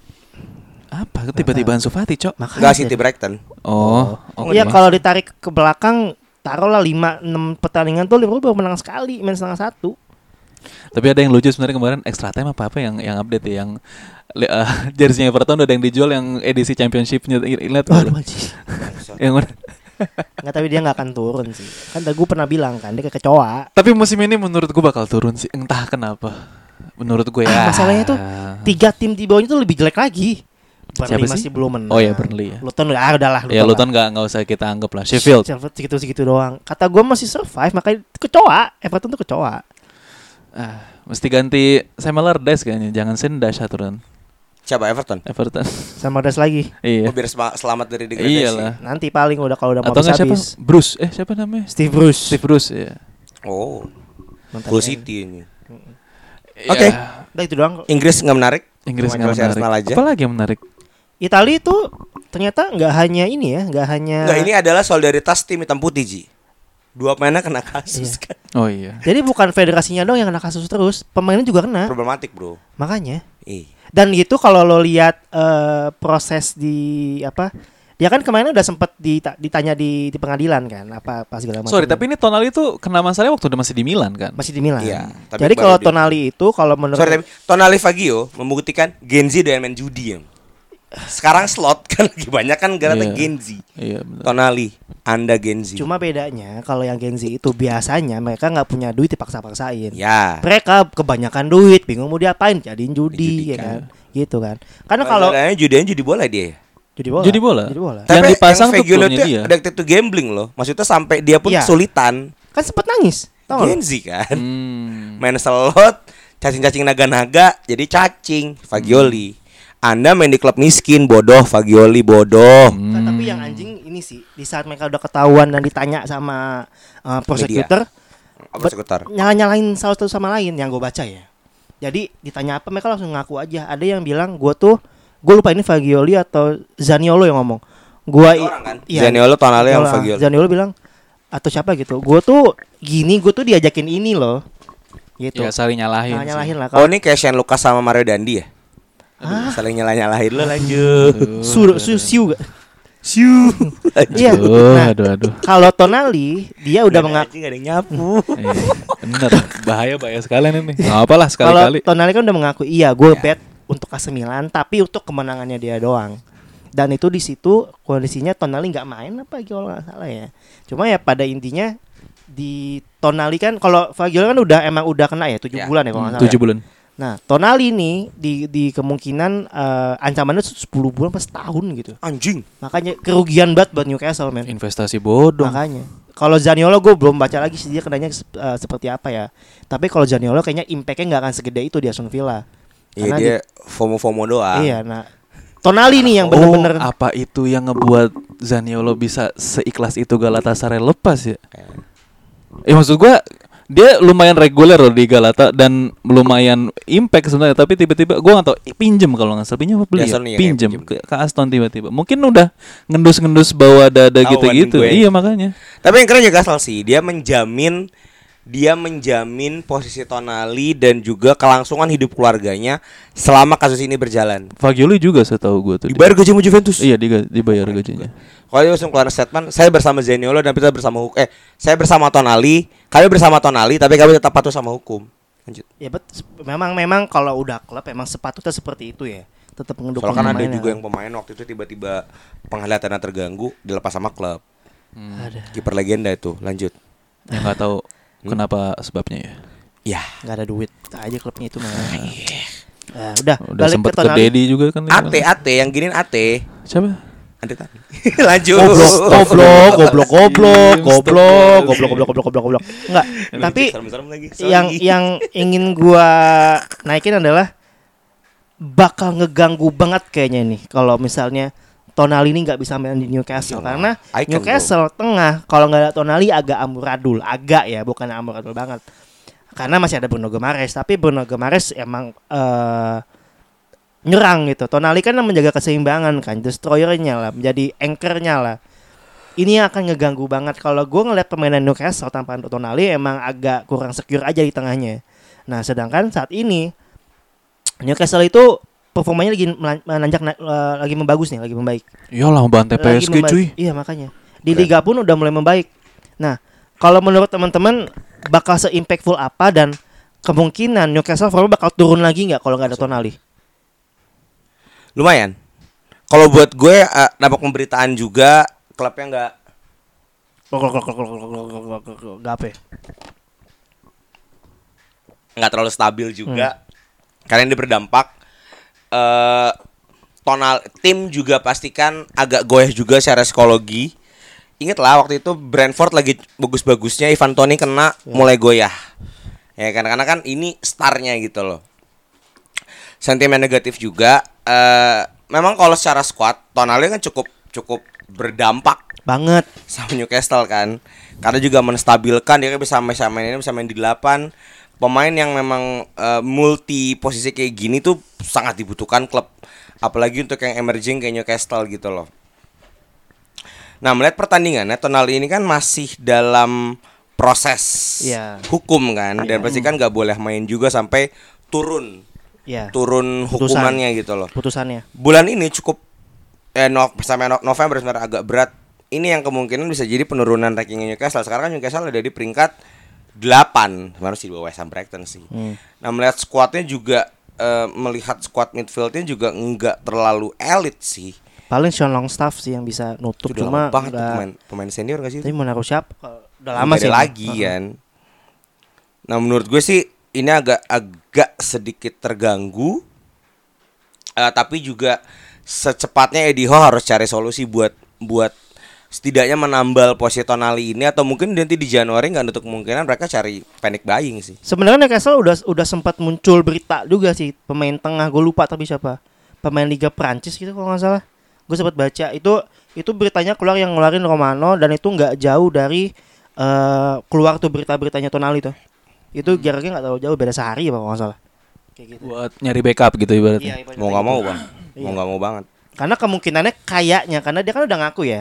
Apa tiba-tiba Ansu Fati, Cok? Makanya Enggak City Brighton. Oh, oke. Iya kalau ditarik ke belakang Taruhlah 5-6 pertandingan tuh Liverpool baru menang sekali Main setengah satu Tapi ada yang lucu sebenarnya kemarin extra time apa apa yang yang update ya yang eh, jersey Everton udah ada yang dijual yang edisi championshipnya lihat Waduh yang mana? Nggak tapi dia nggak akan turun sih. Kan gue pernah bilang kan dia kecoa. Tapi musim ini menurut gue bakal turun sih entah kenapa. Menurut gue ya. Ah, masalahnya tuh tiga tim di bawahnya tuh lebih jelek lagi. Burnley Siapa sih? masih belum menang. Oh ya Burnley ya. Luton ah udahlah Ya Luton nggak nggak usah kita anggap lah. Sheffield. Sheffield segitu-segitu doang. Kata gue masih survive makanya kecoa. Everton tuh kecoa. Ah, mesti ganti Sam Allardyce kayaknya. Jangan Sendash turun. Siapa Everton? Everton. Sama das lagi. Oh, iya. biar sema- selamat dari degradasi. Iyalah. Nanti paling udah kalau udah mau Atau nggak siapa? habis. Bruce. Eh siapa namanya? Steve Bruce. Steve Bruce ya. Oh, MU. City ini. Oke. Ya, Udah itu doang. Inggris nggak menarik. Inggris nggak menarik. Arsenal aja. Apalagi yang menarik? Italia itu ternyata nggak hanya ini ya, nggak hanya. Enggak, ini adalah solidaritas tim hitam putih, Ji. Dua pemainnya kena kasus Iya. kan. Oh iya. Jadi bukan federasinya dong yang kena kasus terus, pemainnya juga kena. Problematik, Bro. Makanya. Ih. Dan gitu kalau lo lihat eh, proses di apa? Dia kan kemarin udah sempet dita- ditanya di, di pengadilan kan, apa apa segala macam. Sorry, tapi ini Tonali tuh kena masalahnya waktu udah masih di Milan kan? masih di Milan. Iya, tapi Jadi kalau Tonali itu kalau menurut Sorry tapi Tonali Fagio membuktikan Genzi doyan main judi ya. Sekarang slot kan lagi banyak kan gara-gara Iya. Genzi. Iya benar. Tonali, Anda Genzi. cuma bedanya kalau yang Gen Z itu biasanya mereka nggak punya duit dipaksa-paksain. ya. Mereka kebanyakan duit, bingung mau diapain, jadiin judi ya Dijudikan. kan. Gitu kan. Karena kalau judian judi bola dia. ya. judi bola. Judi bola? Judi bola. Yang dipasang tuh Fagio klubnya itu dia. addicted to gambling loh. Maksudnya sampai dia pun Iya. kesulitan. Kan sempet nangis. Tahu nggak? Genzi kan. Hmm. Main slot, cacing-cacing naga-naga, jadi cacing, Fagioli. Anda main di klub miskin, bodoh, Fagioli, bodoh. Nah, tapi yang anjing ini sih di saat mereka udah ketahuan dan ditanya sama uh, prosecutor sekitar? nyala-nyalain salah satu sama lain yang gue baca ya. Jadi ditanya apa mereka langsung ngaku aja. Ada yang bilang gue tuh gue lupa ini Fagioli atau Zaniolo yang ngomong. Gua orang kan? iya, Zaniolo, Tonali sama Zaniolo. Fagioli. Zaniolo bilang atau siapa gitu. Gue tuh gini, gue tuh diajakin ini loh. Gitu. Ya saling nyalahin. Nah, sih. nyalahin lah. Oh ini kayak Shane Lucas sama Mario Dandi ya? Saling nyalah-nyalahin lo lanjut. Su, su, siu gak? Siu. Iya. Aduh, Nah, aduh, aduh. kalau Tonali dia udah mengaku Gak ada yang nyapu. Eh, bener, bahaya bahaya sekalian ini. Apa lah Kalau sekali-kali. Tonali kan udah mengaku iya gue bet untuk AC Milan tapi untuk kemenangannya dia doang. Dan itu di situ kondisinya Tonali nggak main apa kalau nggak salah ya. Cuma ya pada intinya di Tonali kan kalau Fagioli kan udah emang udah kena ya tujuh Ya. bulan ya kalau nggak salah. Tujuh ya. Nah Tonali nih di di kemungkinan eh, ancamannya 10 bulan pas tahun gitu. Anjing. Makanya kerugian banget buat Newcastle men. Investasi bodong. Makanya. Kalau Zaniolo gue belum baca lagi sih dia kenanya eh, seperti apa ya. Tapi kalau Zaniolo kayaknya impactnya nggak akan segede itu di Aston Villa. Iya Karena dia FOMO-FOMO doang. Iya, nah Tonali nih yang Oh, bener-bener apa itu yang ngebuat Zaniolo bisa seikhlas itu Galatasaray lepas ya? Eh maksud gua dia lumayan reguler loh di Galata dan lumayan impact sebenarnya tapi tiba-tiba gua nggak tahu i- pinjem kalau nggak salah. Pinjem apa beli ya? Iya, pinjem ke, ke Aston tiba-tiba. Mungkin udah ngendus-ngendus bawa dada gitu-gitu. Gue. iya makanya. Tapi yang keren juga asal sih, dia menjamin dia menjamin posisi Tonali dan juga kelangsungan hidup keluarganya selama kasus ini berjalan. Fagioli juga saya tahu gue tuh. Dibayar gaji sama Juventus. iya diga- dibayar gajinya Kalau dia langsung keluar statement, saya bersama Zaniolo dan kita bersama hukum. Eh, saya bersama Tonali, kami bersama Tonali, tapi kami tetap patuh sama hukum. Lanjut. Ya bet, memang memang kalau udah klub emang sepatutnya seperti itu ya. Tetap mendukung Soalnya kan ada juga yang pemain waktu itu tiba-tiba penglihatannya terganggu, dilepas sama klub. ada. Kiper legenda itu. Lanjut. yang nggak tahu Hmm? kenapa sebabnya ya Ya. nggak ada duit aja klubnya itu mah. Nah, udah, udah balik sempet ke ke. Dedi juga kan dia AT bilang. AT yang giniin AT. siapa Ande Tani. Lanjut. Goblok, goblok, goblok, goblok, Stop. goblok, goblok, goblok, goblok, goblok, goblok. Enggak, tapi yang yang ingin gua naikin adalah bakal ngeganggu banget kayaknya nih kalau misalnya Tonali ini nggak bisa main di Newcastle Iyalah, karena Newcastle tengah. Kalau nggak ada Tonali agak amburadul. Agak ya bukan amburadul banget. Karena masih ada Bruno Guimaraes. Tapi Bruno Guimaraes emang eh nyerang gitu. Tonali kan yang menjaga keseimbangan kan. Destroyernya lah menjadi anchornya lah. Ini yang akan ngeganggu banget. Kalau gue ngeliat permainan Newcastle tanpa Tonali emang agak kurang secure aja di tengahnya. Nah sedangkan saat ini Newcastle itu performanya lagi menanjak na- eh, lagi membagus nih lagi membaik Iyalah bantai PSG membaik. cuy Iya makanya. Di liga pun udah mulai membaik. Nah, kalau menurut teman-teman bakal se-impactful apa dan kemungkinan Newcastle formnya bakal turun lagi nggak kalau nggak ada Tonali? Lumayan. Kalau buat gue eh, dampak pemberitaan juga klubnya nggak Gak apa? ya? nggak terlalu stabil juga. Karena ini berdampak eh tonal tim juga pastikan agak goyah juga secara psikologi. Ingatlah waktu itu Brentford lagi bagus-bagusnya Ivan Toni kena mulai goyah. Ya kan karena kan ini starnya gitu loh. Sentimen negatif juga eh memang kalau secara squad Tonali kan cukup cukup berdampak Banget. sama Newcastle kan karena juga menstabilkan dia kan bisa bisa main ini bisa main di 8 pemain yang memang eh, multi posisi kayak gini tuh sangat dibutuhkan klub apalagi untuk yang emerging kayak Newcastle gitu loh nah melihat pertandingannya Tonali ini kan masih dalam proses Iya. hukum kan dan pasti kan nggak boleh main juga sampai turun Ya. turun Putusan. hukumannya gitu loh Putusannya. bulan ini cukup eh no, sampai no- November sebenarnya agak berat. Ini yang kemungkinan bisa jadi penurunan ranking Newcastle. Sekarang kan Newcastle ada di peringkat 8, harus di bawah West Ham Brighton sih. Nah, melihat skuadnya juga eh, melihat squad midfieldnya juga enggak terlalu elit sih. Paling Sean Longstaff sih yang bisa nutup Itu udah cuma lama banget nggak- pemain pemain senior gak sih? Tapi mau naruh siapa? Udah Nggak lama sih. lagi Heeh. kan. Nah, menurut gue sih ini agak agak sedikit terganggu. Eh, tapi juga secepatnya Eddie Howe harus cari solusi buat buat setidaknya menambal posisi Tonali ini atau mungkin nanti di Januari nggak untuk kemungkinan mereka cari panic buying sih. Sebenarnya Newcastle udah udah sempat muncul berita juga sih pemain tengah gue lupa tapi siapa pemain Liga Prancis gitu kalau nggak salah. Gue sempat baca itu itu beritanya keluar yang ngeluarin Romano dan itu nggak jauh dari eh keluar tuh berita-beritanya Tonali tuh. Itu jaraknya nggak terlalu jauh beda sehari ya kalau nggak salah. Kayak gitu. Buat nyari backup gitu ibaratnya. Iya, Mau nggak mau bang, mau Iya. nggak mau banget. karena kemungkinannya kayaknya karena dia kan udah ngaku ya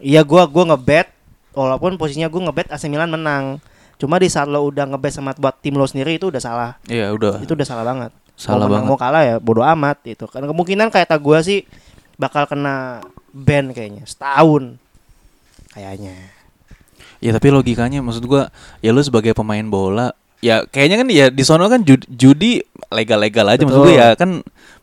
iya gua gua ngebet walaupun posisinya gua ngebet AC Milan menang. Cuma di saat lo udah ngebet sama buat tim lo sendiri itu udah salah. Iya udah. Itu udah salah banget. Salah mau banget. mau kalah ya bodoh amat itu kan kemungkinan kayak tak gua sih bakal kena ban kayaknya setahun. Kayaknya. Ya tapi logikanya maksud gua ya lu sebagai pemain bola ya kayaknya kan ya di sono kan judi, judi legal-legal aja. Maksud gua Betul. ya kan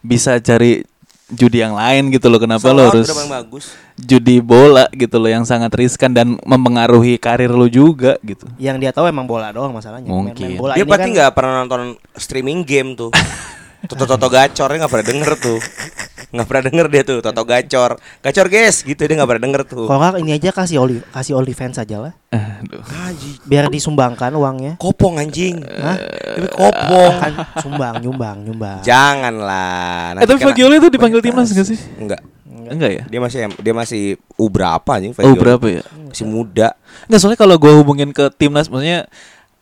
bisa cari judi yang lain gitu loh kenapa lo harus bagus. judi bola gitu loh yang sangat riskan dan mempengaruhi karir lu juga gitu. yang dia tahu emang bola doang masalahnya Main- Mungkin. main bola Dia ini pasti kan nggak pernah nonton streaming game tuh. Toto Toto Gacor dia nggak pernah denger tuh. Nggak pernah denger dia tuh Toto Gacor. Gacor guys gitu dia nggak pernah denger tuh. kalau nggak ini aja kasih oli kasih OnlyFans aja lah Aduh. biar disumbangkan uangnya Kopong anjing. Hah? Tapi kopong. kan sumbang nyumbang nyumbang Janganlah. Eh tapi kena- Fagioli itu dipanggil timnas gak sih? Enggak. Enggak ya? Dia masih dia masih U berapa anjing Fagioli. berapa ya? Masih muda. Nggak soalnya kalau gua hubungin ke timnas maksudnya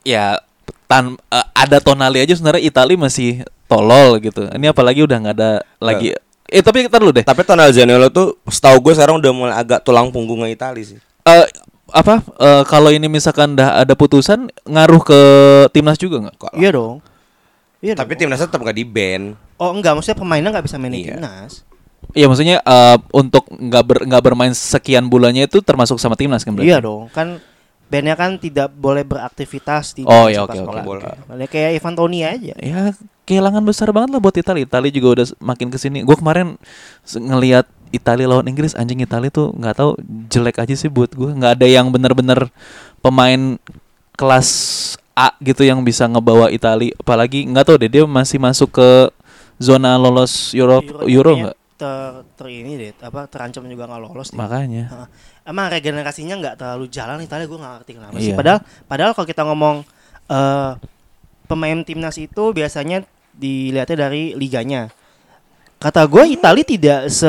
ya tan eh, ada Tonali aja sebenarnya Italia masih tolol gitu. Ini apalagi udah nggak ada lagi. Eh tapi kita dulu deh. Tapi Tonal Zaniolo tuh setahu gue sekarang udah mulai agak tulang punggungnya Itali sih. Eh, apa eh, kalau ini misalkan udah ada putusan ngaruh ke timnas juga nggak? Kok Iya dong. Iya Tapi dong. timnasnya tetap gak di ban. Oh enggak, maksudnya pemainnya nggak bisa main di Iya. timnas. Iya maksudnya eh, untuk nggak ber, nggak bermain sekian bulannya itu termasuk sama timnas kan berarti? Iya dong, kan bandnya kan tidak boleh beraktivitas di Oh, sepak oke, oke. bola. Bola. Makanya kayak Ivan Toni aja. Ya kehilangan besar banget lah buat Italia. Italia juga udah makin ke sini. Gue kemarin ngelihat Italia lawan Inggris anjing Italia tuh nggak tahu jelek aja sih buat gue. Nggak ada yang bener-bener pemain kelas A gitu yang bisa ngebawa Italia. Apalagi nggak tahu deh dia masih masuk ke zona lolos Euro Euro kayaknya nggak? Ter, ter ini deh, apa terancam juga nggak lolos. deh. Makanya. Heeh. Emang regenerasinya nggak terlalu jalan Italia gue nggak ngerti kenapa sih. Iya. Padahal padahal kalau kita ngomong eh pemain timnas itu biasanya dilihatnya dari liganya. Kata gue Italia tidak se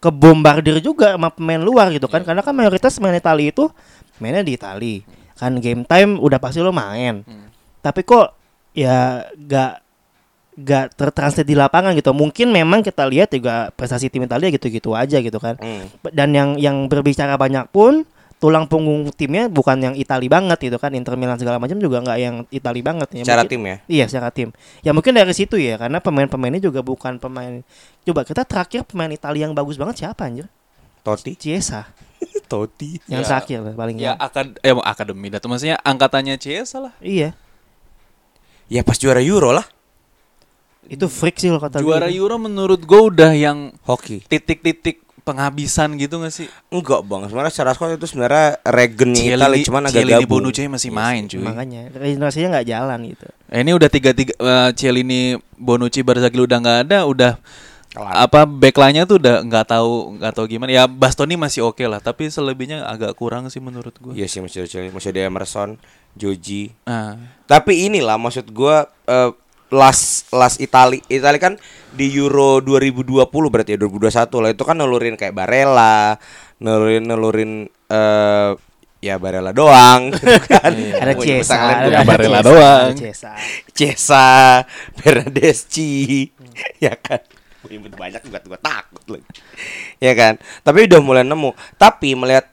kebombardir juga sama pemain luar gitu kan. Karena kan mayoritas pemain Italia itu mainnya di Italia. Kan game time udah pasti lo main. Tapi kok ya gak gak tertranslate di lapangan gitu. Mungkin memang kita lihat juga prestasi tim Italia gitu-gitu aja gitu kan Hmm. dan yang yang berbicara banyak pun tulang punggung timnya bukan yang Itali banget gitu kan Inter Milan segala macam juga nggak yang Itali banget ya Secara Mungkin- tim ya. iya secara tim ya mungkin dari situ ya karena pemain-pemainnya juga bukan pemain coba kita terakhir pemain Italia yang bagus banget siapa anjir Totti. Chiesa Totti. yang Ya. terakhir lah, paling Ya nggak. akad eh mau akademi tuh maksudnya angkatannya CS lah. iya Ya pas juara Euro lah. Itu freak sih lo kata Juara gue. Euro menurut gue udah yang Hoki. titik-titik penghabisan gitu gak sih? Enggak bang, sebenarnya secara squad itu sebenarnya regen Italia cuman agak Cielini gabung. Bonucci masih main cuy. makanya regenerasinya nggak jalan gitu Eh, ini udah tiga tiga uh, Cielini Bonucci Barzagli udah nggak ada, udah Kelar. apa backline-nya tuh udah nggak tahu nggak tahu gimana. Ya Bastoni masih oke lah, tapi selebihnya agak kurang sih menurut gue. Iya sih masih ada masih ada Emerson, Joji. Nah, Tapi inilah maksud gua eh, las las Itali Itali kan di Euro 2020 berarti ya 2021 lah itu kan nelurin kayak Barella, nelurin nelurin eh ya Barella doang gitu kan. ada kalian ada, Barella doang. ada Chiesa. Cesa, Bernadeschi, ya kan. Banyak juga gue takut lagi. Ya kan. Tapi udah mulai nemu. Tapi melihat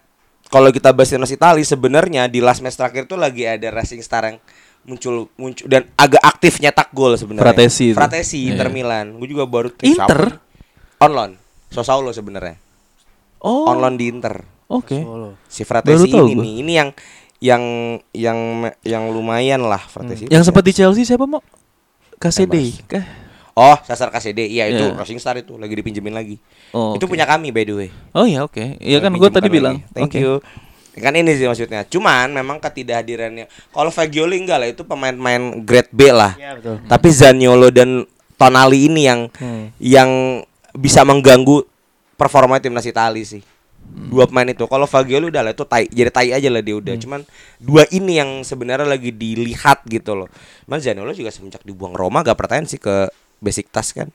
kalau kita bahas timnas Itali sebenarnya di last match terakhir tuh lagi ada racing star yang muncul muncul dan agak aktif nyetak gol sebenarnya. Fratesi itu. Fratesi Inter Iya. Milan. Gue juga baru Inter? On loan. Sosaulo sebenarnya. oh, On loan di Inter. Oke. Solo. Si Fratesi ini nih. Ini yang yang yang yang lumayan lah Fratesi. Yang sempat di Chelsea siapa mau? KCD kah? Oh, Sasar KCD. Iya, itu Iya. Racing Star itu lagi dipinjemin lagi. Oh, itu punya kami by the way. Oh iya oke. Iya kan gue tadi lagi. bilang. Thank Oke. you. Kan ini sih maksudnya. Cuman memang ketidakhadirannya. Kalau Fagioli enggak lah itu pemain-pemain grade B lah. Iya, betul. Tapi Zaniolo dan Tonali ini yang Hmm. yang bisa mengganggu performa timnas Italia sih. Dua pemain itu. Kalau Fagioli udah lah itu tai, jadi tai aja lah dia udah. Cuman dua ini yang sebenarnya lagi dilihat gitu loh. Cuman Zaniolo juga semenjak dibuang Roma gak pertanyaan sih ke Besiktas kan.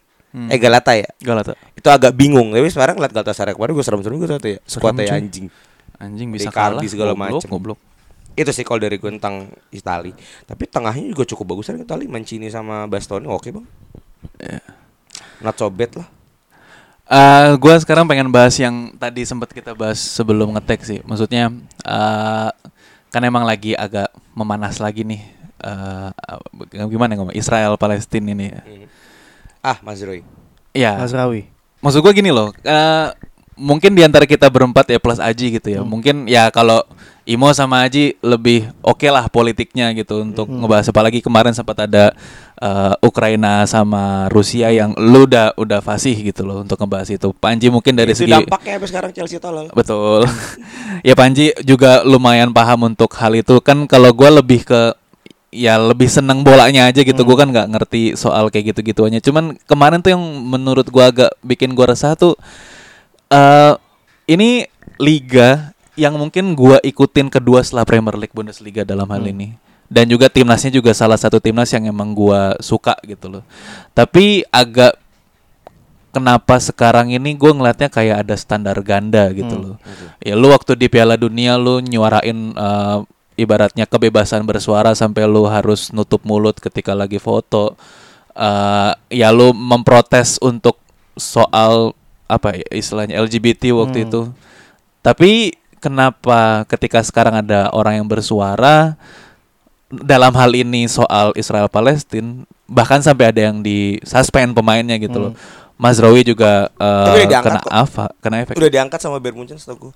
Eh Galata ya. Galata. Itu agak bingung. Tapi sekarang lihat Galatasaray kemarin gue serem-serem gitu tuh ya. Skuadnya cuy. Anjing. Bisa Icardi kalah segala goblok, macem. Goblok. Itu sih kalau dari gue tentang Itali. Tapi tengahnya juga cukup bagus kan Itali. Mancini sama Bastoni oke bang. Not so bad lah. Eh, gua sekarang pengen bahas yang tadi sempat kita bahas sebelum ngetek sih. Maksudnya eh kan emang lagi agak memanas lagi nih. eh gimana ngomong Israel Palestina ini. Ah Mas Roy. Ya. Mazraoui. Maksud gua gini loh. eh mungkin di antara kita berempat ya plus Aji gitu ya. Mungkin ya kalau Imo sama Aji lebih oke lah politiknya gitu untuk ngebahas apalagi kemarin sempat ada eh, Ukraina sama Rusia yang lu udah udah fasih gitu loh untuk ngebahas itu. Panji mungkin dari itu segi dampaknya sampai sekarang Chelsea tolol. Betul. ya Panji juga lumayan paham untuk hal itu kan kalau gua lebih ke ya lebih seneng bolanya aja gitu. Gua kan nggak ngerti soal kayak gitu-gituannya. Cuman kemarin tuh yang menurut gua agak bikin gua resah tuh eh ini liga yang mungkin gua ikutin kedua setelah Premier League Bundesliga dalam hal ini. Dan juga timnasnya juga salah satu timnas yang emang gua suka gitu loh. Tapi agak kenapa sekarang ini gue ngeliatnya kayak ada standar ganda gitu loh. Ya lu waktu di Piala Dunia lu nyuarain eh, ibaratnya kebebasan bersuara sampai lu harus nutup mulut ketika lagi foto. Eh, ya lu memprotes untuk soal apa ya istilahnya LGBT waktu itu. Tapi kenapa ketika sekarang ada orang yang bersuara dalam hal ini soal Israel Palestina bahkan sampai ada yang di suspend pemainnya gitu loh. Mazraoui juga eh, diangkat kena apa? Kena efek. Udah diangkat sama Bayern Munchen setahu gue.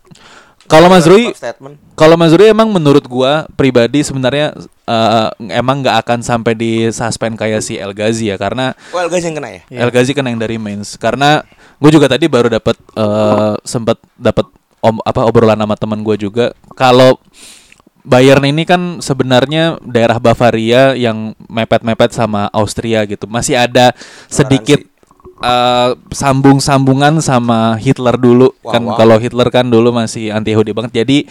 Kalau Mazraoui statement. kalau Mazraoui emang menurut gua pribadi sebenarnya eh, emang nggak akan sampai di suspend kayak si El Ghazi ya karena Oh, El Ghazi yang kena ya? El Ghazi kan yang dari mains karena gue juga tadi baru dapat eh, sempat dapat om apa obrolan sama teman gue juga. Kalau Bayern ini kan sebenarnya daerah Bavaria yang mepet-mepet sama Austria gitu. Masih ada sedikit eh, sambung-sambungan sama Hitler dulu. Wah, kan wah. kalau Hitler kan dulu masih anti Yahudi banget. Jadi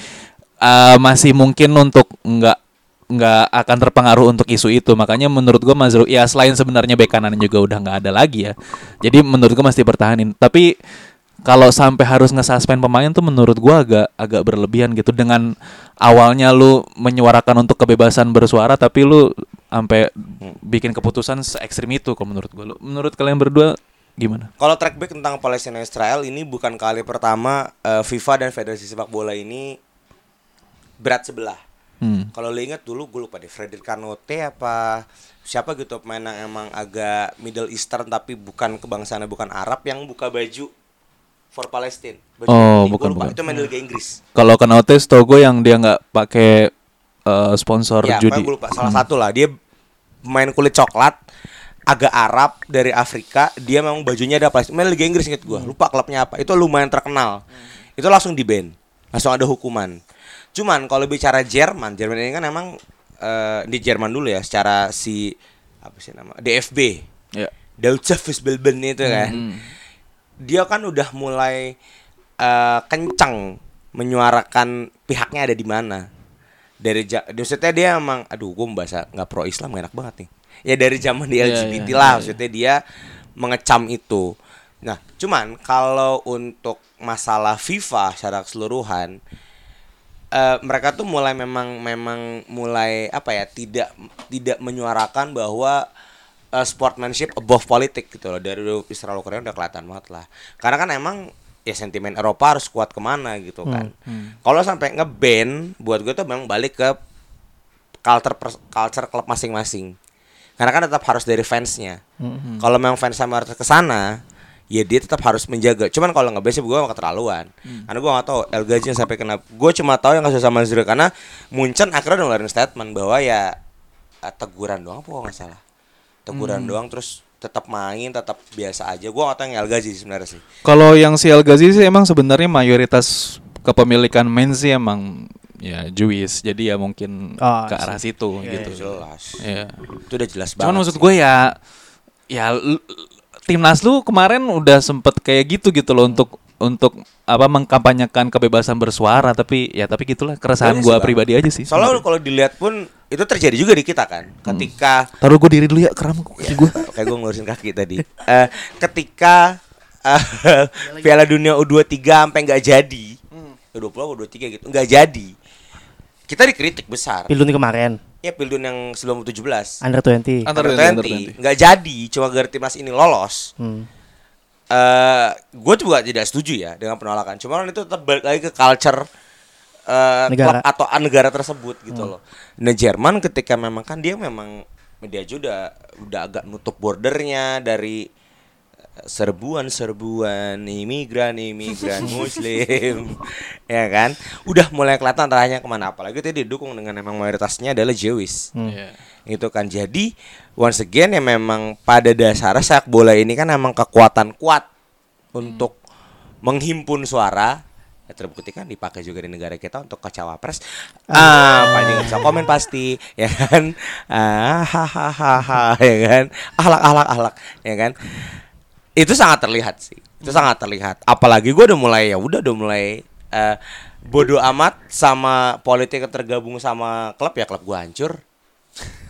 eh, masih mungkin untuk nggak nggak akan terpengaruh untuk isu itu. Makanya menurut gua Mazrou ya selain sebenarnya bek kanan juga udah nggak ada lagi ya. Jadi menurut gua masih bertahanin tapi kalau sampai harus nge-suspend pemain tuh menurut gua agak agak berlebihan gitu. Dengan awalnya lu menyuarakan untuk kebebasan bersuara tapi lu sampai bikin keputusan se ekstrim itu kalau menurut gua. Lu menurut kalian berdua gimana Kalau track back tentang Palestina Israel ini bukan kali pertama eh, FIFA dan Federasi Sepak Bola ini berat sebelah. Hmm. Kalau lo ingat dulu gue lupa deh Frederick Canote apa siapa gitu pemain yang emang agak Middle Eastern tapi bukan kebangsaannya bukan Arab yang buka baju for Palestine. Baju Oh, gua bukan, lupa. bukan. Itu main Liga Inggris. kalau Kanautes tau gue yang dia nggak pakai eh, sponsor Ya, judi gue lupa. Salah satu lah dia pemain kulit coklat agak Arab dari Afrika dia memang bajunya ada Palestina main Liga Inggris inget gue lupa klubnya apa. Itu lumayan terkenal. Itu langsung di ban langsung ada hukuman. Cuman kalau bicara Jerman Jerman ini kan emang eh, di Jerman dulu ya secara si apa sih nama DFB ya. Deutsche Fußballbund itu kan. dia kan udah mulai eh, kencang menyuarakan pihaknya ada di mana. Dari maksudnya dia emang aduh gue bahasa nggak pro Islam nggak enak banget nih ya dari zaman di Iya, LGBT iya, lah iya, maksudnya dia mengecam itu. Nah cuman kalau untuk masalah FIFA secara keseluruhan eh, mereka tuh mulai memang memang mulai apa ya tidak tidak menyuarakan bahwa eh, sportsmanship above politik gitu loh. Dari Israel Korea udah kelihatan banget lah. Karena kan emang ya sentimen Eropa harus kuat ke mana gitu kan. kalau sampai ngeban buat gue tuh memang balik ke culture culture klub masing-masing karena kan tetap harus dari fansnya. Kalau memang fansnya harus ke sana ya dia tetap harus menjaga. Cuman kalau nggak sih gue keterlaluan. Karena gue gak tahu El yang sampai kena gue cuma tahu yang kasus sama Zero karena Munchen akhirnya udah ngeluarin statement bahwa ya eh, teguran doang apa nggak salah. Teguran doang terus tetap main tetap biasa aja. Gue gak tahu yang El Ghazi sih sebenarnya sih. Kalau yang si El Ghazi sih emang sebenarnya mayoritas kepemilikan men sih emang ya Jewish. Jadi ya mungkin Oh, ke arah sih. situ Iya, gitu. jelas Iya. itu udah jelas banget Cuman maksud gue ya ya timnas lu kemarin udah sempet kayak gitu gitu loh untuk untuk apa mengkampanyekan kebebasan bersuara tapi ya tapi gitulah keresahan Iya Bang. pribadi aja sih. soalnya kalau dilihat pun itu terjadi juga di kita kan ketika Taruh gue diri dulu ya keram kaki gue. kayak gue ngelurusin kaki tadi. Eh, ketika eh, Piala Dunia U23 sampai nggak jadi, U20 atau U23 gitu, nggak jadi. Kita dikritik besar. Pilun kemarin Ya Piala Dunia yang sebelum U17. under 20. Under Under 20, under 20 nggak jadi, cuma gara timnas ini lolos. Hmm. Eh, gue juga tidak setuju ya dengan penolakan. Cuma itu tetap balik lagi ke culture eh, Negara. klub atau negara tersebut gitu loh. Nah Jerman ketika memang kan dia memang media juga udah agak nutup bordernya dari serbuan-serbuan imigran imigran muslim. Ya kan? Udah mulai kelihatan arahnya ke mana. Apalagi itu didukung dengan memang mayoritasnya adalah Jewish. Iya. itu kan? Jadi once again ya memang pada dasarnya sepak bola ini kan emang kekuatan kuat untuk menghimpun suara. Ya terbukti kan dipakai juga di negara kita untuk ke cawapres. Ah Pak nggak bisa komen pasti ya kan? Ah hahaha ya kan? Ahlak ahlak ahlak ya kan itu sangat terlihat sih. Itu sangat terlihat. Apalagi gue udah mulai ya udah udah mulai eh, bodoh amat sama politik tergabung sama klub ya klub gue hancur.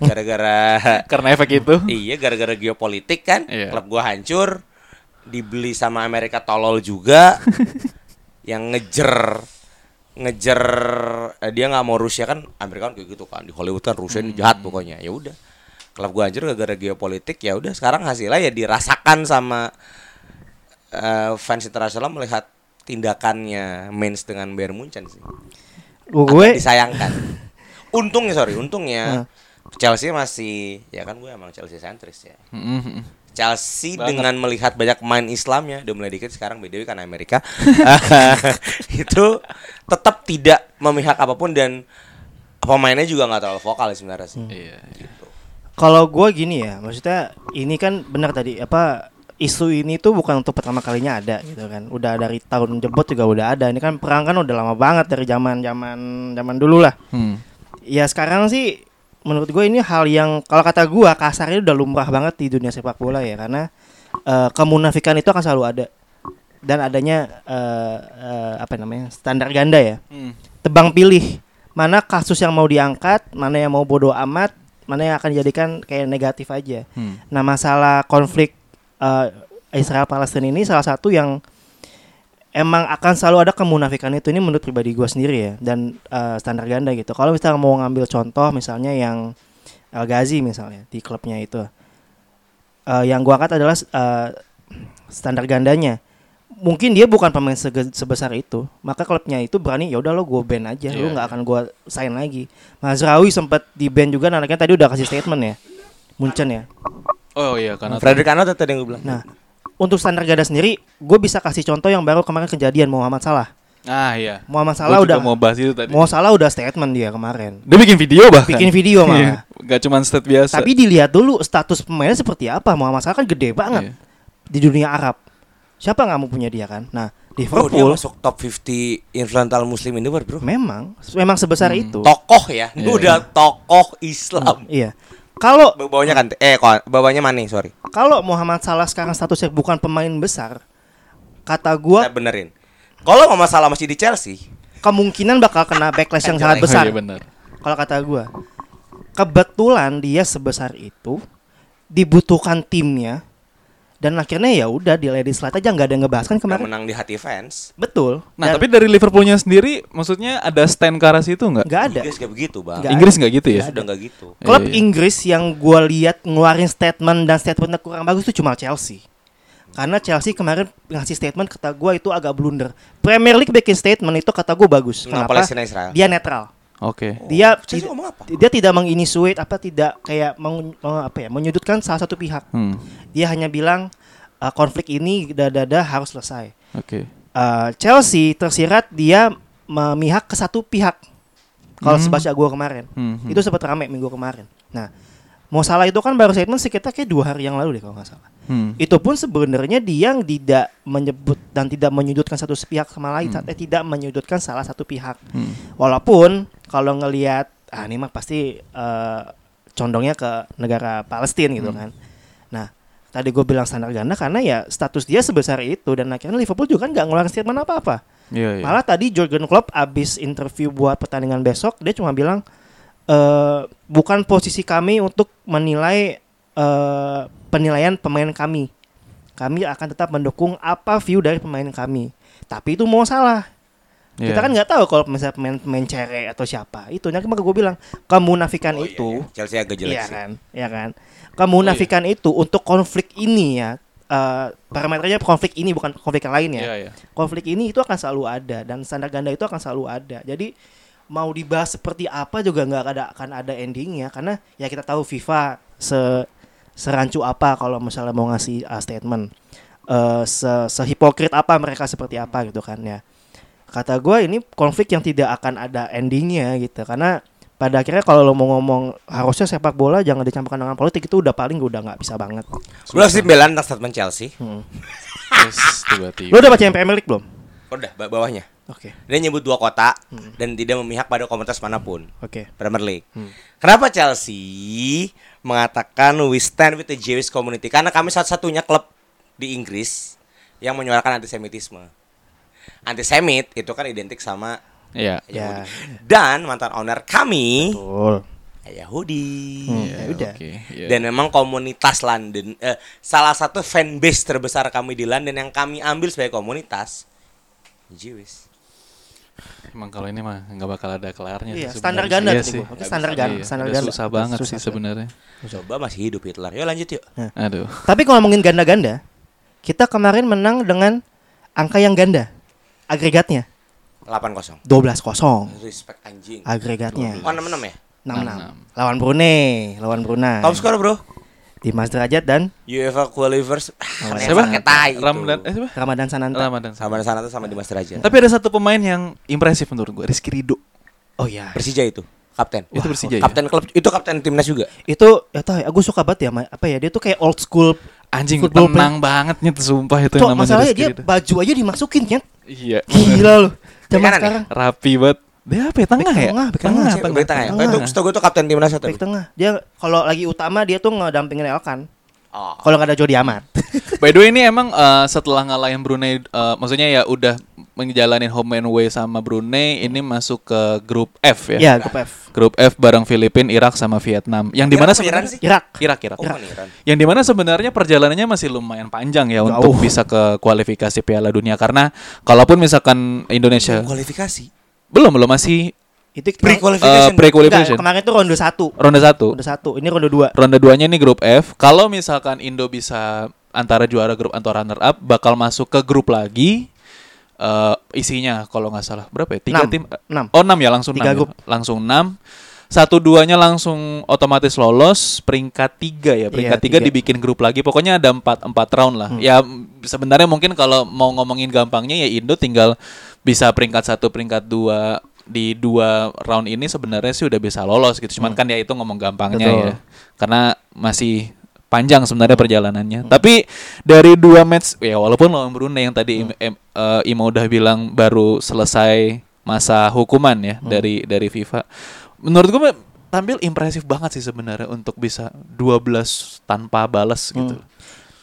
Gara-gara Karena efek itu. iya gara-gara geopolitik kan. Iya. klub gua hancur. Dibeli sama Amerika tolol juga. Yang ngejer ngejar eh, dia nggak mau Rusia kan. Amerika kan kayak gitu kan. Di Hollywood kan Rusia ini jahat pokoknya. Ya udah klub gua hancur gara-gara geopolitik ya udah sekarang hasilnya ya dirasakan sama eh, fans internasional melihat tindakannya Mainz dengan Bayern Munchen sih. Gua- Agak gue disayangkan. Untungnya sorry untungnya Chelsea masih ya kan gue emang Chelsea sentris ya. Mm-mm. Chelsea dengan melihat banyak pemain Islamnya udah mulai dikit sekarang BDW kan Amerika. Itu tetap tidak memihak apa pun dan pemainnya juga nggak terlalu vokal sebenarnya sih. Iya. Kalau gue gini ya, maksudnya ini kan benar tadi apa isu ini tuh bukan untuk pertama kalinya ada gitu kan. Udah dari tahun jebot juga udah ada. Ini kan perang kan udah lama banget dari zaman zaman zaman dulu lah. Hmm. Ya sekarang sih menurut gue ini hal yang kalau kata gue kasarnya udah lumrah banget di dunia sepak bola ya karena eh, kemunafikan itu akan selalu ada dan adanya eh, eh, apa namanya standar ganda ya Hmm. tebang pilih mana kasus yang mau diangkat mana yang mau bodoh amat mana yang akan dijadikan kayak negatif aja. Hmm. nah masalah konflik eh, Israel Palestina ini salah satu yang emang akan selalu ada kemunafikan itu. Ini menurut pribadi gue sendiri ya dan eh, standar ganda gitu. Kalau misalnya mau ngambil contoh misalnya yang El Ghazi misalnya di klubnya itu Eh, yang gua angkat adalah eh, standar gandanya mungkin dia bukan pemain sege- sebesar itu maka klubnya itu berani ya udah lo gue ban aja Iya, lu nggak akan gua sign lagi Mazraoui sempat di ban juga nah, anaknya tadi udah kasih statement ya Munchen ya Oh iya karena Frederick Arnold tadi yang gue bilang. nah untuk standar ganda sendiri gue bisa kasih contoh yang baru kemarin kejadian Muhammad Salah Ah iya. Muhammad Salah udah mau bahas itu tadi. Mau Salah udah statement dia kemarin Dia bikin video bahkan. bikin video Iya, Gak cuma stat biasa. tapi dilihat dulu status pemainnya seperti apa Muhammad Salah kan gede banget Iya. di dunia Arab siapa nggak mau punya dia kan nah Oh, dia Liverpool masuk top 50 influential muslim in the world, Bro. memang memang sebesar Hmm. itu Tokoh ya. Ini Iya. udah tokoh Islam. iya kalau Bawahnya kan eh bawahnya Mane, sorry. kalau Muhammad Salah sekarang statusnya bukan pemain besar kata gua Saya benerin. Kalau mau masalah masih di Chelsea, kemungkinan bakal kena backlash yang sangat Oh, besar iya benar. kalau kata gua kebetulan dia sebesar itu dibutuhkan timnya dan akhirnya ya udah di ladies slide aja nggak ada yang ngebahas kan yang kemarin menang di hati fans. betul Nah, Dan tapi dari Liverpoolnya sendiri maksudnya ada stand ke arah situ nggak? nggak ada Inggris kayak begitu, Bang. Nggak Inggris nggak gitu ya? Sudah nggak gitu. klub Iya, iya. Inggris yang gua lihat ngeluarin statement dan statementnya kurang bagus itu cuma Chelsea karena Chelsea kemarin ngasih statement kata gua itu agak blunder Premier League bikin statement itu kata gua bagus kenapa dia netral Oke. dia Chelsea tid- ngomong apa? dia tidak menginisuate apa tidak kayak meng, meng- apa ya menyudutkan salah satu pihak Hmm. dia hanya bilang "Uh, konflik ini dada-dada harus selesai Oke. Uh, Chelsea tersirat dia memihak ke satu pihak kalau Hmm. sebaca gua kemarin Hmm, hmm. itu sempat rame minggu kemarin nah mau salah itu kan baru statement sekitar kayak dua hari yang lalu deh kalau nggak salah Hmm. itu pun sebenarnya dia yang tidak menyebut dan tidak menyudutkan satu pihak sama lain eh, tidak menyudutkan salah satu pihak Hmm. walaupun kalau ngelihat ah ini mah pasti eh, condongnya ke negara Palestina gitu kan nah tadi gue bilang standar ganda karena ya status dia sebesar itu dan akhirnya Liverpool juga kan nggak ngeluarin statement apa apa Iya, iya. malah tadi Jurgen Klopp abis interview buat pertandingan besok dia cuma bilang eh bukan posisi kami untuk menilai eh penilaian pemain kami. Kami akan tetap mendukung apa view dari pemain kami. Tapi itu mau salah. Iya. kita kan nggak tahu kalau misalnya pemain pemain cere atau siapa. Itu nanti maka gue bilang kemunafikan Oh, iya, itu iya. Chelsea agak jelek iya sih. kan? Iya kan? Kemunafikan itu untuk konflik ini ya. Eh parameternya konflik ini bukan konflik yang lain ya. Iya, iya. konflik ini itu akan selalu ada dan standar ganda itu akan selalu ada. Jadi mau dibahas seperti apa juga nggak ada akan ada endingnya. Karena ya kita tahu FIFA se serancu apa kalau misalnya mau ngasih uh, statement. Eh se sehipokrit apa mereka seperti apa gitu kan ya. Kata gue ini konflik yang tidak akan ada endingnya gitu. Karena pada akhirnya kalau lo mau ngomong harusnya sepak bola jangan dicampurkan dengan politik itu udah paling udah nggak bisa banget. Harus pembelaan tentang statement Chelsea. Terus tiba-tiba. lo udah baca yang Premier League belum? Udah ba- bawahnya. Oke Dia nyebut dua kota dan tidak memihak pada komunitas mana pun. oke Premier League. Kenapa Chelsea mengatakan we stand with the Jewish community? Karena kami satu-satunya klub di Inggris yang menyuarakan antisemitisme. Antisemit itu kan identik sama Iya. ya Yahudi. Dan mantan owner kami betul Yahudi. Ya udah. Oke. iya. Dan memang komunitas London eh, salah satu fanbase terbesar kami di London yang kami ambil sebagai komunitas Jewish. Emang kalau ini mah nggak bakal ada kelarnya Iya, sih standar ganda Iya sih. Oke, standar ganda, Iya, standar ganda. susah banget Susah sih sebenarnya. Coba masih hidup Hitler. Yuk lanjut yuk. Aduh. Tapi kalau ngomongin ganda-ganda, kita kemarin menang dengan angka yang ganda. Agregatnya 8-0. 12-0 Respect anjing. agregatnya. Oh, 6-6 ya? 6-6. Lawan Brunei, lawan Brunei. Top skor, Bro. Dimas Derajat dan UEFA Qualifiers. Oh, Siapa? pakai tai itu. Ramdan eh siapa? Ramadan Sananta. Ramadan. Sama sana tuh sama Dimas Derajat. Tapi ada satu pemain yang impresif menurut gue, Rizky Ridho. Oh iya. Persija itu. Kapten. Itu Persija ya? Kapten klub itu kapten timnas juga. Itu ya tahu ya, aku suka banget ya apa ya dia tuh kayak old school. Anjing Football tenang banget nih sumpah itu Cok, yang namanya masalahnya Rizky dia baju aja dimasukin kan. Iya. Gila loh. Zaman ya? sekarang Rapi banget. Dia apa ya? Tengah Bek ya? tengah, bek tengah. Cek, bek tengah ya? tengah. Itu setahu gue tuh kapten timnas atau? back tengah. Dia kalau lagi utama dia tuh ngedampingin Elkan. Oh. Kalau nggak ada Jody Amat. By the way ini emang eh, setelah ngalahin Brunei, eh, maksudnya ya udah menjalanin home and away sama Brunei, ini masuk ke grup F ya. ya, grup F. Grup F bareng Filipina, Irak sama Vietnam. Yang di mana Irak sebenarnya? Irak. Irak, Irak. Oh, Iran. Yang di mana sebenarnya perjalanannya masih lumayan panjang ya Jauh. untuk bisa ke kualifikasi Piala Dunia karena kalaupun misalkan Indonesia Kualifikasi. Belum belum masih Itu Pre-qualification. eh, pre-qualification. Enggak, kemarin tuh ronde 1. ronde satu. Ronde 1. Ini ronde 2. Ronde 2-nya ini grup F. Kalau misalkan Indo bisa antara juara grup atau runner up bakal masuk ke grup lagi eh isinya kalau nggak salah berapa ya? Tiga Enam. tim. Enam. Oh, 6 ya langsung Tiga 6 grup. Ya. Langsung 6. Satu duanya langsung otomatis lolos peringkat tiga ya peringkat Iya, tiga, tiga. Hmm. dibikin grup lagi pokoknya ada empat empat round lah ya m- sebenarnya mungkin kalau mau ngomongin gampangnya ya Indo tinggal bisa peringkat satu peringkat dua di dua round ini sebenarnya sih udah bisa lolos gitu cuman kan ya itu ngomong gampangnya Hmm. Betul. ya karena masih panjang sebenarnya Hmm. perjalanannya tapi dari dua match ya walaupun lawan Brunei yang tadi Hmm. Im- eh, Ima udah bilang baru selesai masa hukuman ya Hmm. dari dari FIFA menurut gue tampil impresif banget sih sebenarnya untuk bisa 12 tanpa balas gitu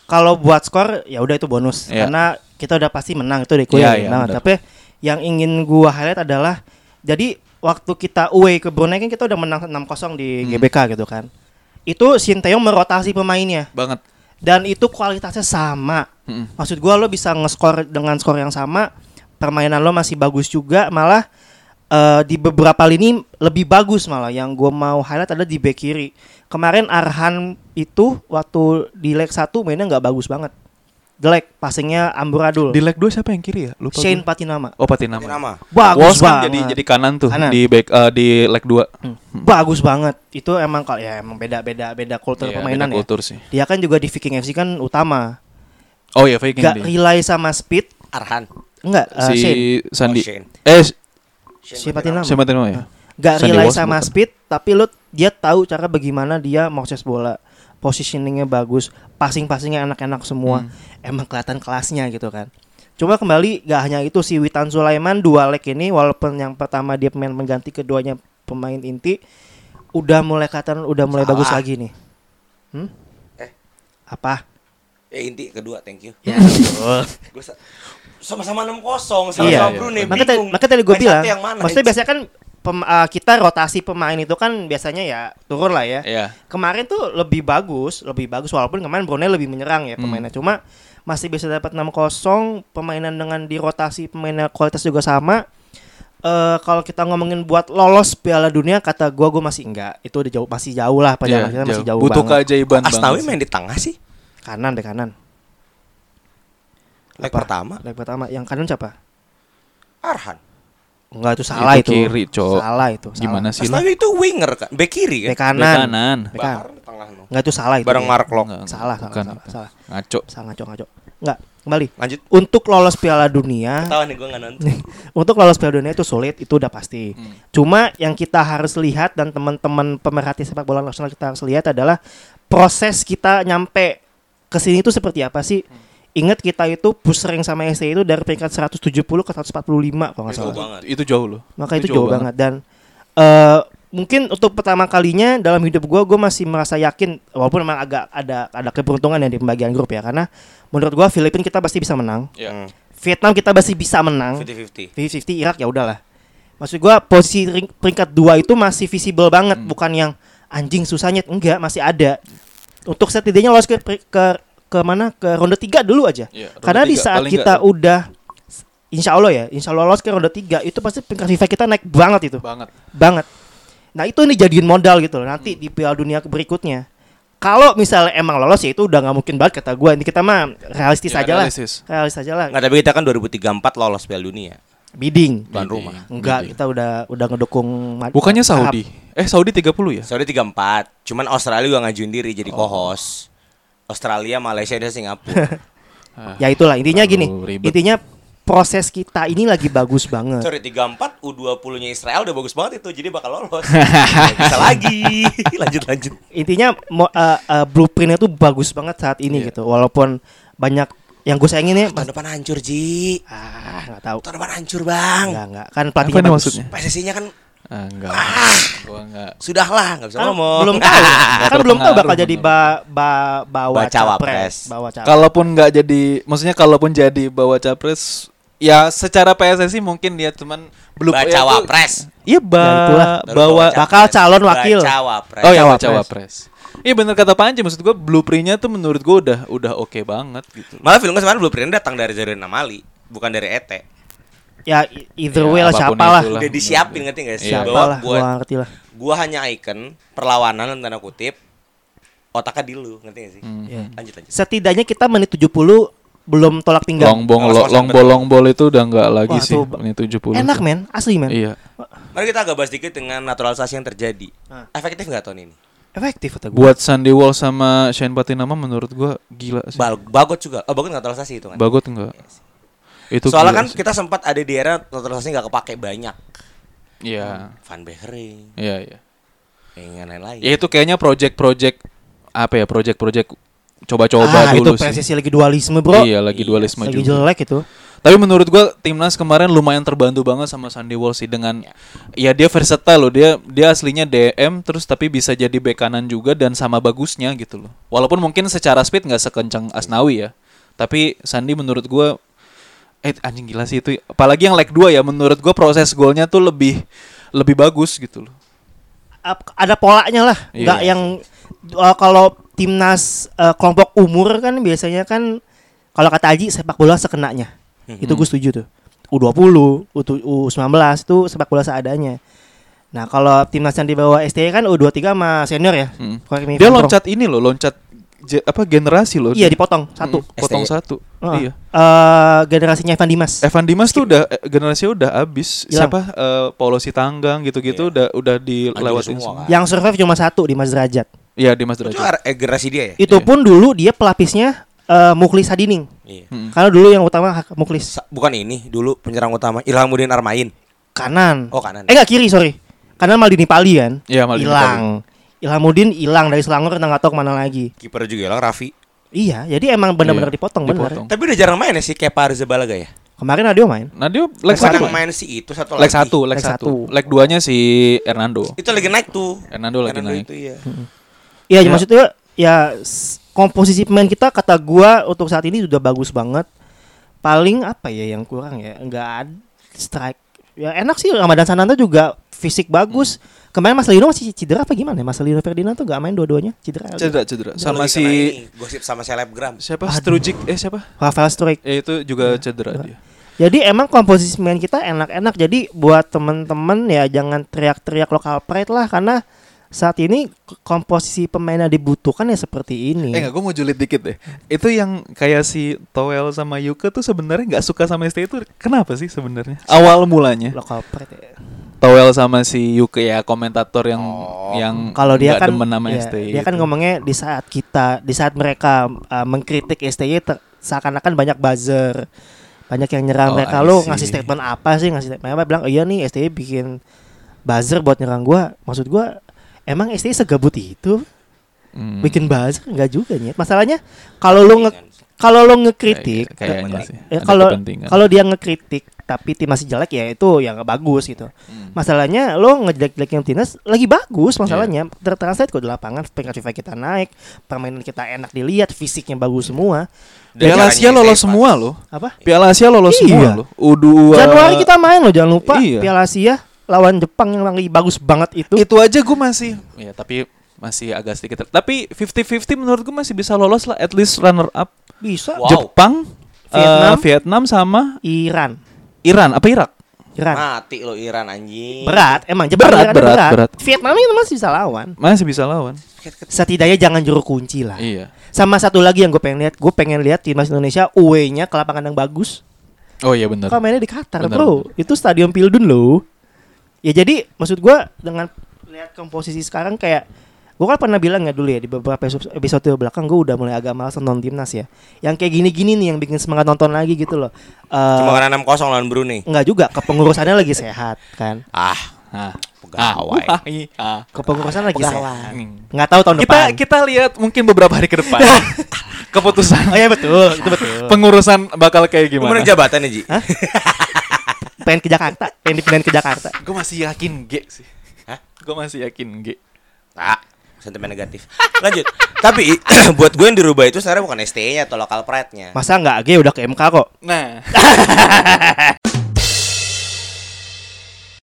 Kalau buat skor ya udah itu bonus Iya. karena kita udah pasti menang itu diakui iya, Nah, benar. tapi yang ingin gua highlight adalah jadi waktu kita away ke Brunei kan kita udah menang 6-0 di Hmm. GBK gitu kan. Itu Sinteyong merotasi pemainnya banget dan itu kualitasnya sama. Mm-mm. Maksud gua lo bisa nge-score dengan skor yang sama, permainan lo masih bagus juga, malah eh, di beberapa lini lebih bagus malah. Yang gua mau highlight adalah di back kiri. Kemarin Arhan itu waktu di leg 1 mainnya nggak bagus banget. Jelek, passingnya amburadul. di leg 2 siapa yang kiri ya lupa Shane gue. Patinama. oh Patinama Nama. Bagus Walsh kan banget. jadi jadi kanan tuh Kanan. di back eh, di leg 2 Bagus banget. Itu emang kalau ya emang beda-beda beda kultur Iya, permainan beda ya. kultur sih Dia kan juga di Viking FC kan utama. oh ya Viking Gak di rely sama speed. Arhan. Enggak, eh, si Shane. Sandi Oh, Shane. eh Si Patinama. si Patinama ya Gak Sandy rely Walsh sama bukan. speed, tapi lu dia tahu cara bagaimana dia mau bola. Positioningnya bagus, passing-passingnya enak-enak semua. Hmm. Emang kelihatan kelasnya gitu kan. Cuma kembali gak hanya itu si Witan Sulaiman dua leg ini walaupun yang pertama dia pemain mengganti keduanya pemain inti udah mulai kelihatan udah mulai Salah. bagus lagi nih. Hmm? Eh. Apa? Ya inti kedua, thank you. Ya, sama-sama 6-0 sama Iya. sama Brunei. Makanya makanya tadi gue bilang, yang mana? maksudnya biasanya kan pem- uh, kita rotasi pemain itu kan biasanya ya turun lah ya. Iya. Kemarin tuh lebih bagus, lebih bagus walaupun kemarin Brunei lebih menyerang ya Hmm. pemainnya. Cuma masih bisa dapat 6-0, permainan dengan dirotasi pemainnya kualitas juga sama. Eh kalau kita ngomongin buat lolos Piala Dunia kata gua gua masih enggak. Itu udah jauh masih jauh lah Iya, perjalanan kita masih jauh butuh banget. keajaiban Asnawi banget main di tengah sih. Kanan deh kanan. Leg pertama Leg pertama. Yang kanan siapa? Arhan. Enggak itu salah Itu itu. kiri, Cok. Salah itu. Salah. gimana sih Asnawi itu winger kan, back kiri Bek kan. kanan. Bek kanan. Bek kanan. Di tengah no. Enggak itu salah itu. Bareng. Mark Lok. Enggak, Salah, salah, bukan. salah, salah. ngaco Salah ngaco ngaco. Enggak, kembali. Lanjut. Untuk lolos Piala Dunia, Ketahuan nih gue nggak nonton. untuk lolos Piala Dunia itu sulit, itu udah pasti. Hmm. Cuma yang kita harus lihat dan teman-teman pemerhati sepak bola nasional kita harus lihat adalah proses kita nyampe ke sini itu seperti apa sih? Ingat kita itu push rank sama SC itu dari peringkat 170 ke 145 kalau nggak Jauh salah. banget. itu jauh loh Maka itu, jauh, banget. dan eh mungkin untuk pertama kalinya dalam hidup gua gua masih merasa yakin walaupun memang agak ada ada keberuntungan ya di pembagian grup ya karena menurut gua Filipina kita pasti bisa menang. ya Hmm. Vietnam kita pasti bisa menang. 50-50. 50-50 Irak ya udahlah. Maksud gua posisi ring- peringkat dua itu masih visible banget, Hmm. bukan yang anjing susahnya enggak, masih ada. Untuk setidaknya lolos ke ke ke mana? Ke ronde 3 dulu aja. Iya, ronde Karena di tiga, saat paling kita nggak. udah insya Allah ya, insya Allah lolos ke ronde 3 itu pasti peringkat FIFA kita naik banget itu, Banget. banget. Nah itu nih jadiin modal gitu loh nanti di Piala Dunia berikutnya. Kalau misalnya emang lolos ya itu udah nggak mungkin banget kata gua. Ini kita mah realistis Ya, aja lah, realistis. realistis aja lah. Nggak tapi kita kan 2034 lolos Piala Dunia Bidding, tuan rumah. enggak Bidding. kita udah udah ngedukung Bukannya tahap. Saudi. Eh Saudi 30 ya? Saudi 34, cuman Australia juga ngajuin diri jadi co-host. Australia, Malaysia dan Singapura. Ya itulah intinya gini. Ribet. Intinya proses kita ini lagi bagus banget. Sorry 34 U20-nya Israel udah bagus banget itu jadi bakal lolos. Bisa lagi. lanjut lanjut. Intinya mo- eh, eh, blueprintnya tuh bagus banget saat ini Iya. gitu. Walaupun banyak yang gue sayangin ya Tahun depan hancur, Ji. ah nggak tahu. Tahun depan hancur, Bang. Enggak enggak kan Apa pelatihnya ini bagus. maksudnya? PSSI-nya kan Ah, enggak. Gua enggak. sudahlah, nggak bisa Kan ngomong. belum tahu. kan belum tahu bakal jadi ba, ba, bawa Bacawa capres, pres. bawa capres. Kalaupun nggak jadi, maksudnya kalaupun jadi bawa capres, ya secara PSSI mungkin dia cuman belum Baca ya wapres. Iya, ba Ya, bawa capres. bakal calon wakil. Pres. Oh ya Cawapres. baca wapres. Iya bener kata Panji maksud gua blueprintnya tuh menurut gua udah udah oke banget gitu. Malah film kemarin blueprint datang dari Zainuddin Amali, bukan dari ET. Ya either Ya, way lah apa pun siapa lah. Udah disiapin ngerti gak sih? Iya. Siapa Bahwa lah, gua, gua ngerti lah. gua hanya icon perlawanan tanda kutip otaknya di lu, ngerti gak sih? Hmm. Iya. Lanjut lanjut. Setidaknya kita menit 70 belum tolak pinggang. Long ball Lolos lo, masuk long ke ball depan. long ball itu udah nggak lagi Wah, sih tuh, ini 70. Enak men, asli men. Iya. Mari kita agak bahas dikit dengan naturalisasi yang terjadi. Ah. Efektif nggak tahun ini? Efektif kata gua. Buat Sandy Wall sama Shane Patinama menurut gua gila sih. Bal bagot juga. Oh, bagot naturalisasi itu kan. Bagot enggak? Itu Soalnya kan sih. kita sempat ada di era naturalisasi nggak kepake banyak. Iya. Van Beekering, Iya, iya. yang lain-lain. Ya itu kayaknya project-project apa ya? Project-project coba-coba ah, itu dulu sih. PSSI lagi dualisme, Bro. Iya, lagi Iya, dualisme lagi juga. jelek itu. Tapi menurut gua timnas kemarin lumayan terbantu banget sama Sandy Wall sih dengan ya, dia versatile loh. Dia dia aslinya DM terus tapi bisa jadi bek kanan juga dan sama bagusnya gitu loh. Walaupun mungkin secara speed nggak sekencang Asnawi ya. Tapi Sandy menurut gua eh anjing gila sih itu. Apalagi yang leg 2 ya menurut gua proses golnya tuh lebih lebih bagus gitu loh. Ada polanya lah, Iya. nggak yang uh, kalau timnas uh, kelompok umur kan biasanya kan kalau kata Aji sepak bola sekenanya. Itu gue setuju tuh. U20, U- U19 itu sepak bola seadanya. Nah, kalau timnas yang di bawah STY kan U23 sama senior ya. If Dia loncat ini loh, loncat je- apa generasi loh. Iya, dipotong satu. Mm, potong STY. satu. Heeh. Iya. Eh, generasinya Evan Dimas. Evan Dimas tuh udah eh, generasinya udah habis. Siapa? Eh, Paulo Sitanggang gitu-gitu udah udah dilewatin semua, semua. kan? Yang survive cuma satu di Mas Derajat. Iya Dimas Itu Derajat. eh, generasi dia ya? Itu Iya. pun dulu dia pelapisnya eh, Muklis Hadining. Iya. Mm. Karena dulu yang utama Muklis Sa- Bukan ini dulu penyerang utama Ilhamuddin Armain. kanan. Oh, kanan. Eh enggak kiri, sorry. Kanan Maldini Pali kan? Iya, Maldini Hilang. Ilhamuddin hilang dari Selangor kita nggak tahu ke mana lagi. Kiper juga hilang Raffi. Iya, jadi emang benar-benar Iya, dipotong benar. dipotong. Tapi udah jarang main ya si Kepa Arrizabalaga ya? Kemarin Adio main. Dia leg satu. main si itu satu Leg lagi. satu, leg Leg satu. Leg duanya si Hernando. Itu lagi naik tuh. Hernando lagi naik. itu iya. Iya, Ya. maksudnya ya komposisi pemain kita kata gua untuk saat ini sudah bagus banget. Paling apa ya yang kurang ya? Enggak ada strike. Ya enak sih Ramadan Sananta juga fisik bagus. Kemarin Mas Lino masih cedera apa gimana? Mas Lino Ferdinand tuh gak main dua-duanya cedera. Cedera, cedera. Sama si ini, gosip sama selebgram. siapa? Aduh. Strujic eh siapa? Rafael Struik. Eh itu juga cedera dia. Jadi emang komposisi pemain kita enak-enak. Jadi buat temen-temen ya jangan teriak-teriak lokal pride lah karena saat ini komposisi pemain yang dibutuhkan ya seperti ini. Eh enggak, gue mau julid dikit deh. Itu yang kayak si Toel sama Yuka tuh sebenarnya nggak suka sama ST itu kenapa sih sebenarnya? Awal mulanya. Lokal pride. Ya. Toel sama si Yuka ya komentator yang Oh. yang Kalau dia nggak kan demen sama ya, STI dia kan itu. ngomongnya di saat kita di saat mereka uh, mengkritik STY ter- seakan-akan banyak buzzer. Banyak yang nyerang Oh, mereka see. ngasih statement apa sih ngasih statement apa bilang oh, iya nih STY bikin buzzer buat nyerang gua. Maksud gua emang STY segabut itu Hmm. bikin buzzer enggak juga nih. Masalahnya kalau lu nge kalau lu ngekritik Kayak- kayaknya sih. ya, Ada kalau kalau dia ngekritik tapi tim masih jelek ya itu yang bagus gitu. Hmm. Masalahnya lo ngejelek-jelekin timnas lagi bagus masalahnya tertranslate kok di lapangan peringkat FIFA kita naik, permainan kita enak dilihat, fisiknya bagus semua. Dan Piala Asia lolos semua loh. Apa? Piala Asia lolos Iya. semua. U2 Januari kita main loh jangan lupa Iya. Piala Asia lawan Jepang yang lagi bagus banget itu. itu aja gue masih ya tapi masih agak sedikit tapi 50-50 menurut gue masih bisa lolos lah at least runner up Bisa Wow. Jepang Vietnam. eh, Vietnam sama Iran. Iran apa Irak? Iran. Mati lo Iran anjing. Berat, emang Jepang Berat, Iran berat, berat. Vietnam itu masih bisa lawan. Masih bisa lawan. Setidaknya jangan juru kunci lah. Iya. Sama satu lagi yang gue pengen lihat, gue pengen lihat timnas Indonesia away-nya ke lapangan yang bagus. Oh iya benar. Kalau mainnya di Qatar, Benar, bro. Itu stadion Pildun loh. Ya jadi maksud gue dengan lihat komposisi sekarang kayak gue kan pernah bilang ya dulu ya di beberapa episode belakang gue udah mulai agak malas nonton timnas ya. Yang kayak gini-gini nih yang bikin semangat nonton lagi gitu loh. Eh, Cuma kan 6-0 lawan Brunei. Enggak juga, kepengurusannya lagi sehat kan. Ah, Ah. pegawai. Ah. ah. Kepengurusan lagi Pegawai. sehat. Nggak tahu tahun Kita depan. kita lihat mungkin beberapa hari ke depan. Keputusan Oh iya betul, itu betul. pengurusan bakal kayak gimana? menang jabatan ya, Ji? pengen ke Jakarta, pengen dipindahin ke Jakarta. Gue masih yakin G sih. Hah? Gue masih yakin G. Ah, sentimen negatif. Lanjut. Tapi buat gue yang dirubah itu sebenarnya bukan STE-nya atau local pride-nya. Masa nggak G udah ke MK kok? Nah,